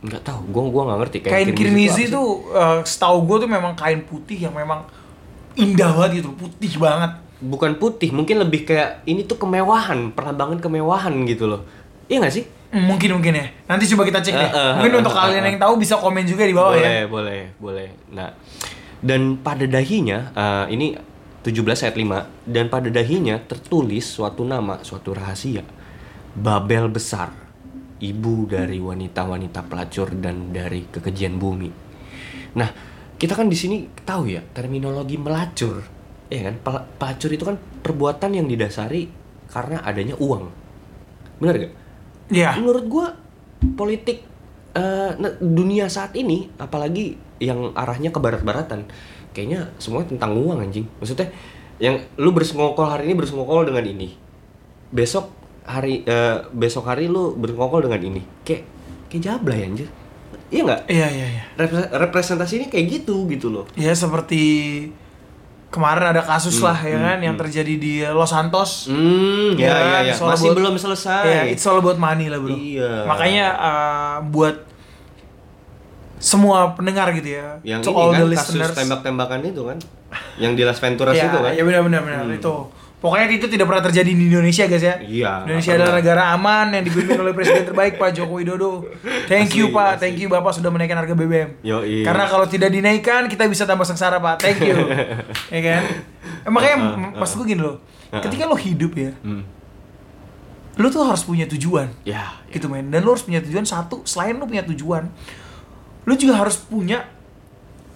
Nggak tahu, gua gua nggak ngerti Kain, kirmizi kirmizi sih. itu eh, setahu gue tuh memang kain putih yang memang indah banget gitu, putih banget. bukan putih mungkin lebih kayak ini tuh kemewahan perlambangan kemewahan gitu loh iya nggak sih Hmm, mungkin mungkin ya. Nanti coba kita cek deh. Eh, eh, mungkin eh, untuk kalian yang tahu bisa komen juga di bawah boleh ya. boleh boleh nah dan pada dahinya eh, ini 17 ayat 5 dan pada dahinya tertulis suatu nama suatu rahasia. Babel besar ibu dari wanita-wanita pelacur dan dari kekejian bumi. Nah kita kan di sini tahu ya terminologi melacur ya kan? Pel- pelacur itu kan perbuatan yang didasari karena adanya uang. Benar gak Iya. menurut gua politik ne- dunia saat ini apalagi yang arahnya ke barat-baratan. Kayaknya semuanya tentang uang anjing. Maksudnya yang lu bersekongkol hari ini bersekongkol dengan ini. Besok hari eh, besok hari lu bersekongkol dengan ini. Kayak kayak jablay anjir. Iya nggak? Iya, iya, iya. Repre- representasi ini kayak gitu gitu loh. Ya seperti kemarin ada kasus Hmm, lah ya kan yang terjadi di Los Santos. hmm ya Ya, ya ya. masih about- belum selesai. Ya, it's all about money lah bro. Iya. Makanya uh, buat semua pendengar gitu ya, yang to ini all kan the kasus listeners. tembak-tembakan itu kan yang di Las Venturas ya, itu kan ya benar-benar benar itu. Pokoknya itu tidak pernah terjadi di Indonesia guys ya. Iya, Indonesia adalah negara aman yang dipimpin oleh presiden terbaik Pak Joko Widodo. Thank you Asli, Pak, asli. thank you Bapak sudah menaikkan harga BBM. Yoi. Karena kalau tidak dinaikkan kita bisa tambah sengsara Pak. Thank you. ya kan? Eh, makanya maksud gue gini loh. Ketika lo hidup ya, Hmm. lo tuh harus punya tujuan. ya gitu men dan lo harus punya tujuan satu selain lo punya tujuan lo juga harus punya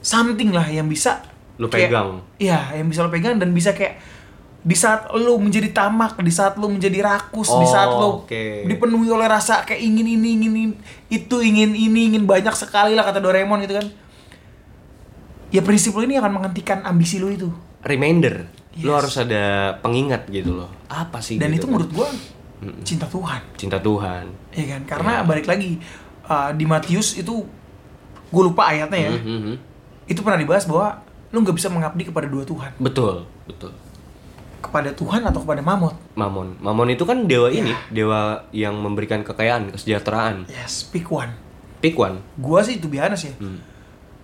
something lah yang bisa Lo kayak- pegang. iya yang bisa lo pegang dan bisa kayak di saat lo menjadi tamak di saat lo menjadi rakus di saat Oh, lo oke. dipenuhi oleh rasa kayak ingin ini ingin ini, itu ingin ini ingin banyak sekali lah kata Doraemon gitu kan ya prinsip lo ini akan menghentikan ambisi lo itu reminder lo Yes. harus ada pengingat gitu loh apa sih dan gitu itu kan? menurut gua cinta Tuhan cinta Tuhan Iya kan? Karena Iya. balik lagi uh, di Matius itu gue lupa ayatnya ya. Mhm, mhm. Itu pernah dibahas bahwa lu nggak bisa mengabdi kepada dua Tuhan, betul betul kepada Tuhan atau kepada Mamon. Mamon Mamon itu kan dewa Iya. ini dewa yang memberikan kekayaan kesejahteraan Yes, pick one. pick one Gua sih itu biasa sih. Hmm.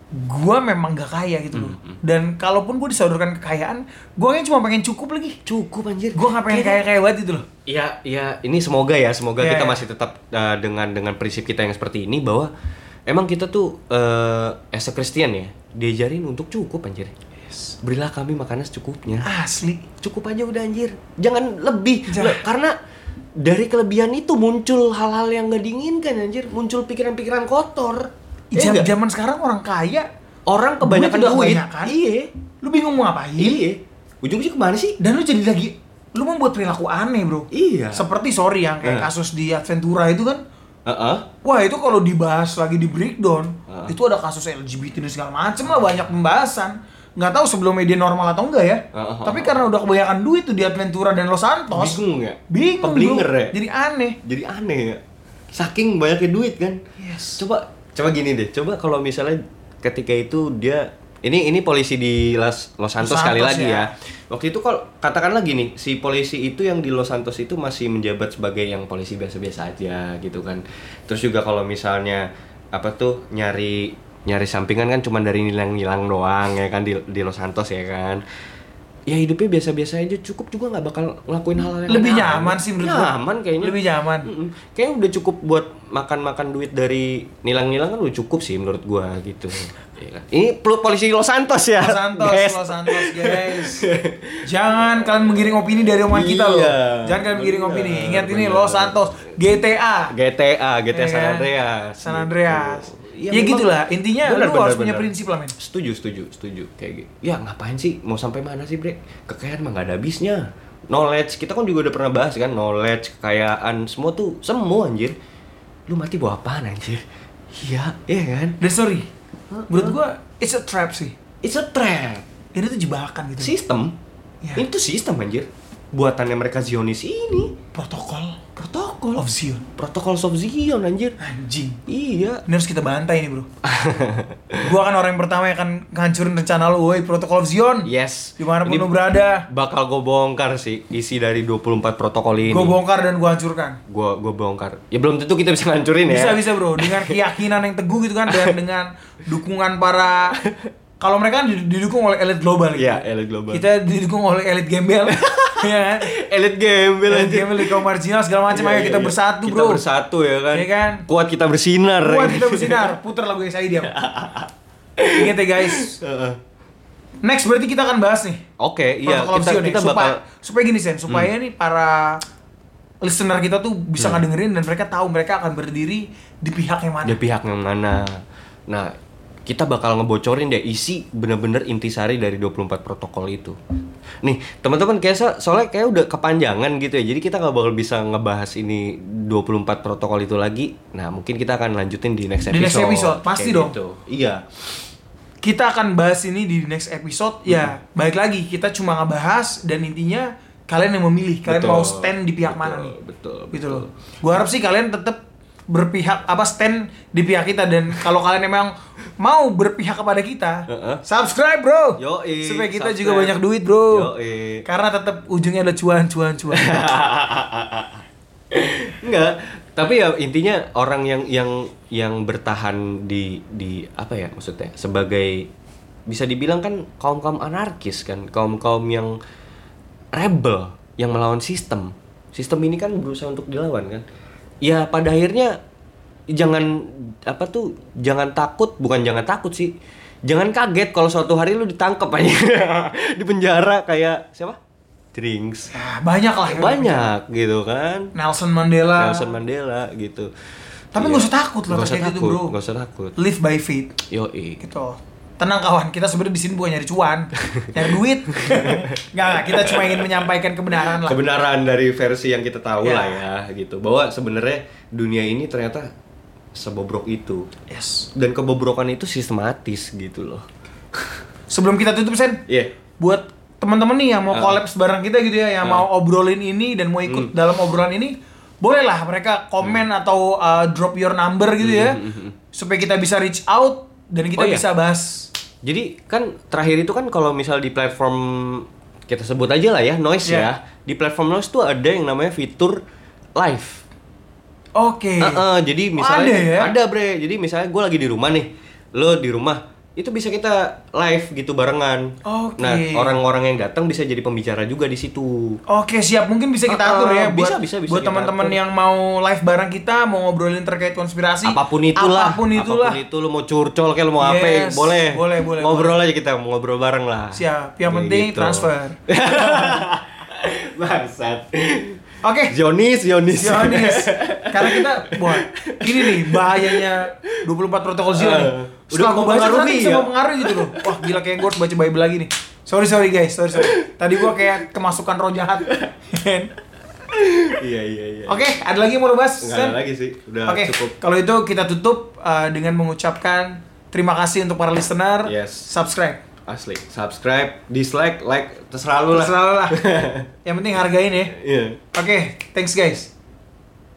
Gua memang gak kaya gitu loh. Dan kalaupun gue disodorkan kekayaan, gue kayaknya cuma pengen cukup lagi. cukup anjir Gue gak pengen Kayaknya- kaya-kaya banget gitu loh. Iya, iya, ini semoga ya, semoga Iya, kita iya. masih tetap uh, dengan dengan prinsip kita yang seperti ini bahwa emang kita tuh uh, as a Christian ya, diajarin untuk cukup anjir. Berilah kami makanan secukupnya. Asli. Cukup aja udah anjir. Jangan lebih Jangan. Le- karena dari kelebihan itu muncul hal-hal yang gak diinginkan anjir, muncul pikiran-pikiran kotor. Iya Jam nggak? zaman sekarang orang kaya, orang kebanyakan duit. Iya. lu bingung mau ngapain? Iya. Ujung-ujung ke mana sih? Dan lu jadi lagi, lu membuat perilaku aneh bro. Iya. Seperti sorry yang kayak Eh. kasus di Adventura itu kan, Heeh. Wah itu kalau dibahas lagi di breakdown, Ah. itu ada kasus LGBT dan segala macem lah banyak pembahasan. Nggak tahu sebelum media normal atau enggak ya. Ah, Tapi karena udah kebanyakan duit tuh di Adventura dan Los Santos, Bingung ya? bingung Peblinger ya? Jadi aneh. jadi aneh ya saking banyaknya duit kan Yes. coba coba gini deh coba kalau misalnya ketika itu dia ini ini polisi di Los, Los Santos Los sekali Santos, lagi ya. ya. Waktu itu kalau katakan lagi nih si polisi itu yang di Los Santos itu masih menjabat sebagai yang polisi biasa-biasa aja gitu kan. Terus juga kalau misalnya apa tuh nyari nyari sampingan kan cuma dari nilang-nilang doang ya kan di, di Los Santos ya kan. Ya hidupnya biasa-biasa aja cukup juga nggak bakal ngelakuin hal yang Lebih aneh-aneh. nyaman sih menurut. Nyaman kayaknya. Lebih nyaman. Mm-mm. Kayaknya udah cukup buat makan-makan duit dari nilang-nilang kan udah cukup sih menurut gua gitu. Iya kan? Ini polisi Los Santos ya. Los Santos, guys. Los Santos, guys. Jangan kalian menggiring opini dari omongan kita loh. Iya, Jangan kalian menggiring benar, opini. Ingat ini benar. Los Santos, GTA. GTA, GTA Ya San kan? Andreas. San Andreas. Iya, ya memang- gitulah. Intinya Benar, lu benar, harus punya benar. prinsip lah, men. Setuju, setuju, setuju. Kayak gitu. Ya ngapain sih? Mau sampai mana sih, Bre? Kekayaan mah gak ada habisnya. Knowledge, kita kan juga udah pernah bahas kan, knowledge, kekayaan, semua tuh semua anjir. Lu mati bawa apaan anjir? Iya, iya kan? Dan sorry, menurut gua it's a trap sih. It's a trap. Ini tuh jebakan gitu. Sistem. Ya. Ini tuh sistem anjir. Buatannya mereka Zionis ini. Protokol Protokol. Of Zion. Protokol of Zion anjir. Anjing. Iya. Ini harus kita bantai nih, Bro. gua kan orang yang pertama yang akan ngancurin rencana lu, woi, protokol of Zion. Yes. Di mana pun Ini lu berada, bakal gue bongkar sih isi dari 24 protokol ini. gua bongkar dan gua hancurkan. Gua gua bongkar. Ya belum tentu kita bisa ngancurin ya. Bisa bisa bro, dengan keyakinan yang teguh gitu kan dan dengan dukungan para kalau mereka kan didukung oleh elit global gitu. Iya, elit global. Kita didukung oleh elit gembel. ya kan? Elit gembel Elit anjir. gembel di kaum marginal segala macam Iya, ayo iya, kita iya. bersatu Kita bro. bersatu ya kan. Iya kan? Kuat kita bersinar. Kuat kita bersinar. Putar lagu saya diam. Ingat ya guys. Next berarti kita akan bahas nih. Oke, iya protokol of kita kita supaya, bakal Hmm. supaya gini sen, supaya nih para listener kita tuh bisa Hmm. ngedengerin dan mereka tahu mereka akan berdiri di pihak yang mana. di pihak yang mana. Nah, kita bakal ngebocorin deh isi bener-bener intisari dari 24 protokol itu. Nih, teman-teman kayak so- soalnya kayak udah kepanjangan gitu ya. Jadi kita nggak bakal bisa ngebahas ini 24 protokol itu lagi. Nah, mungkin kita akan lanjutin di next Di episode. next episode, pasti Kayak dong. gitu. Iya. kita akan bahas ini di next episode ya baik lagi kita cuma ngebahas dan intinya kalian yang memilih kalian Betul. mau stand di pihak Betul, mana nih betul, gitu betul. loh gua harap sih kalian tetap berpihak apa stand di pihak kita. Dan kalau kalian emang mau berpihak kepada kita subscribe bro. Yoi, supaya kita subscribe. juga banyak duit bro. Yoi. karena tetap ujungnya ada cuan cuan cuan. Enggak, tapi ya intinya orang yang yang yang bertahan di di apa ya maksudnya sebagai bisa dibilang kan kaum kaum anarkis kan kaum kaum yang rebel yang melawan sistem. Sistem ini kan berusaha untuk dilawan kan ya pada akhirnya jangan apa tuh jangan takut bukan jangan takut sih. Jangan kaget kalau suatu hari lu ditangkap aja di penjara kayak siapa? Drinks. Ya, banyak lah. Banyak gitu kan. Nelson Mandela. Nelson Mandela gitu. Tapi Iya. nggak usah takut lah Nggak usah terkait itu, takut, bro. nggak usah takut. Live by faith. Yoi. Gitu tenang kawan kita sebenarnya di sini bukan nyari cuan nyari duit. Nggak kita cuma ingin menyampaikan kebenaran lah. Kebenaran dari versi yang kita tahu Ya. lah ya gitu. Bahwa sebenarnya dunia ini ternyata sebobrok itu. Yes. Dan kebobrokan itu sistematis gitu loh. Sebelum kita tutup sen iya. buat teman-teman nih yang mau Ah. collabs bareng kita gitu ya yang Ah. mau obrolin ini dan mau ikut dalam obrolan ini bolehlah mereka komen atau uh, drop your number gitu ya supaya kita bisa reach out dan kita Oh, iya. bisa bahas. Jadi kan terakhir itu kan kalau misal di platform kita sebut aja lah ya noise Iya. ya. Di platform noise tuh ada yang namanya fitur live. Oke. Heeh, jadi misalnya ada ya? ada bre. Jadi misalnya gue lagi di rumah nih. Lo di rumah itu bisa kita live gitu barengan. Oke. nah orang-orang yang datang bisa jadi pembicara juga di situ. Oke siap. Mungkin bisa kita Ah, atur ya bisa, buat bisa, bisa buat kita teman-teman yang mau live bareng kita mau ngobrolin terkait konspirasi apa pun itulah. apa pun itulah. Apa pun itu lo mau curcol kayak lo mau apa Yes, boleh. Boleh, boleh, ngobrol aja kita mau ngobrol bareng lah. Siap. Yang Kayak penting gitu. transfer. Bangsat. Oke. Zionis Zionis. Zionis. Karena kita buat ini nih bahayanya 24 protokol Zion nih. Udah gue baca mempengaruhi bisa ya? mempengaruhi gitu loh Wah gila kayak gue harus baca Bible lagi nih Sorry sorry guys, sorry sorry Tadi gue kayak kemasukan roh jahat iya iya iya Oke, ada lagi yang mau lo bahas? nggak Sen? ada lagi sih udah Oke, cukup kalau itu kita tutup uh, dengan mengucapkan terima kasih untuk para listener. Yes. Subscribe. asli subscribe dislike like terserah lu lah Terserah lo lah. Yang penting hargain ya. iya Oke, thanks guys.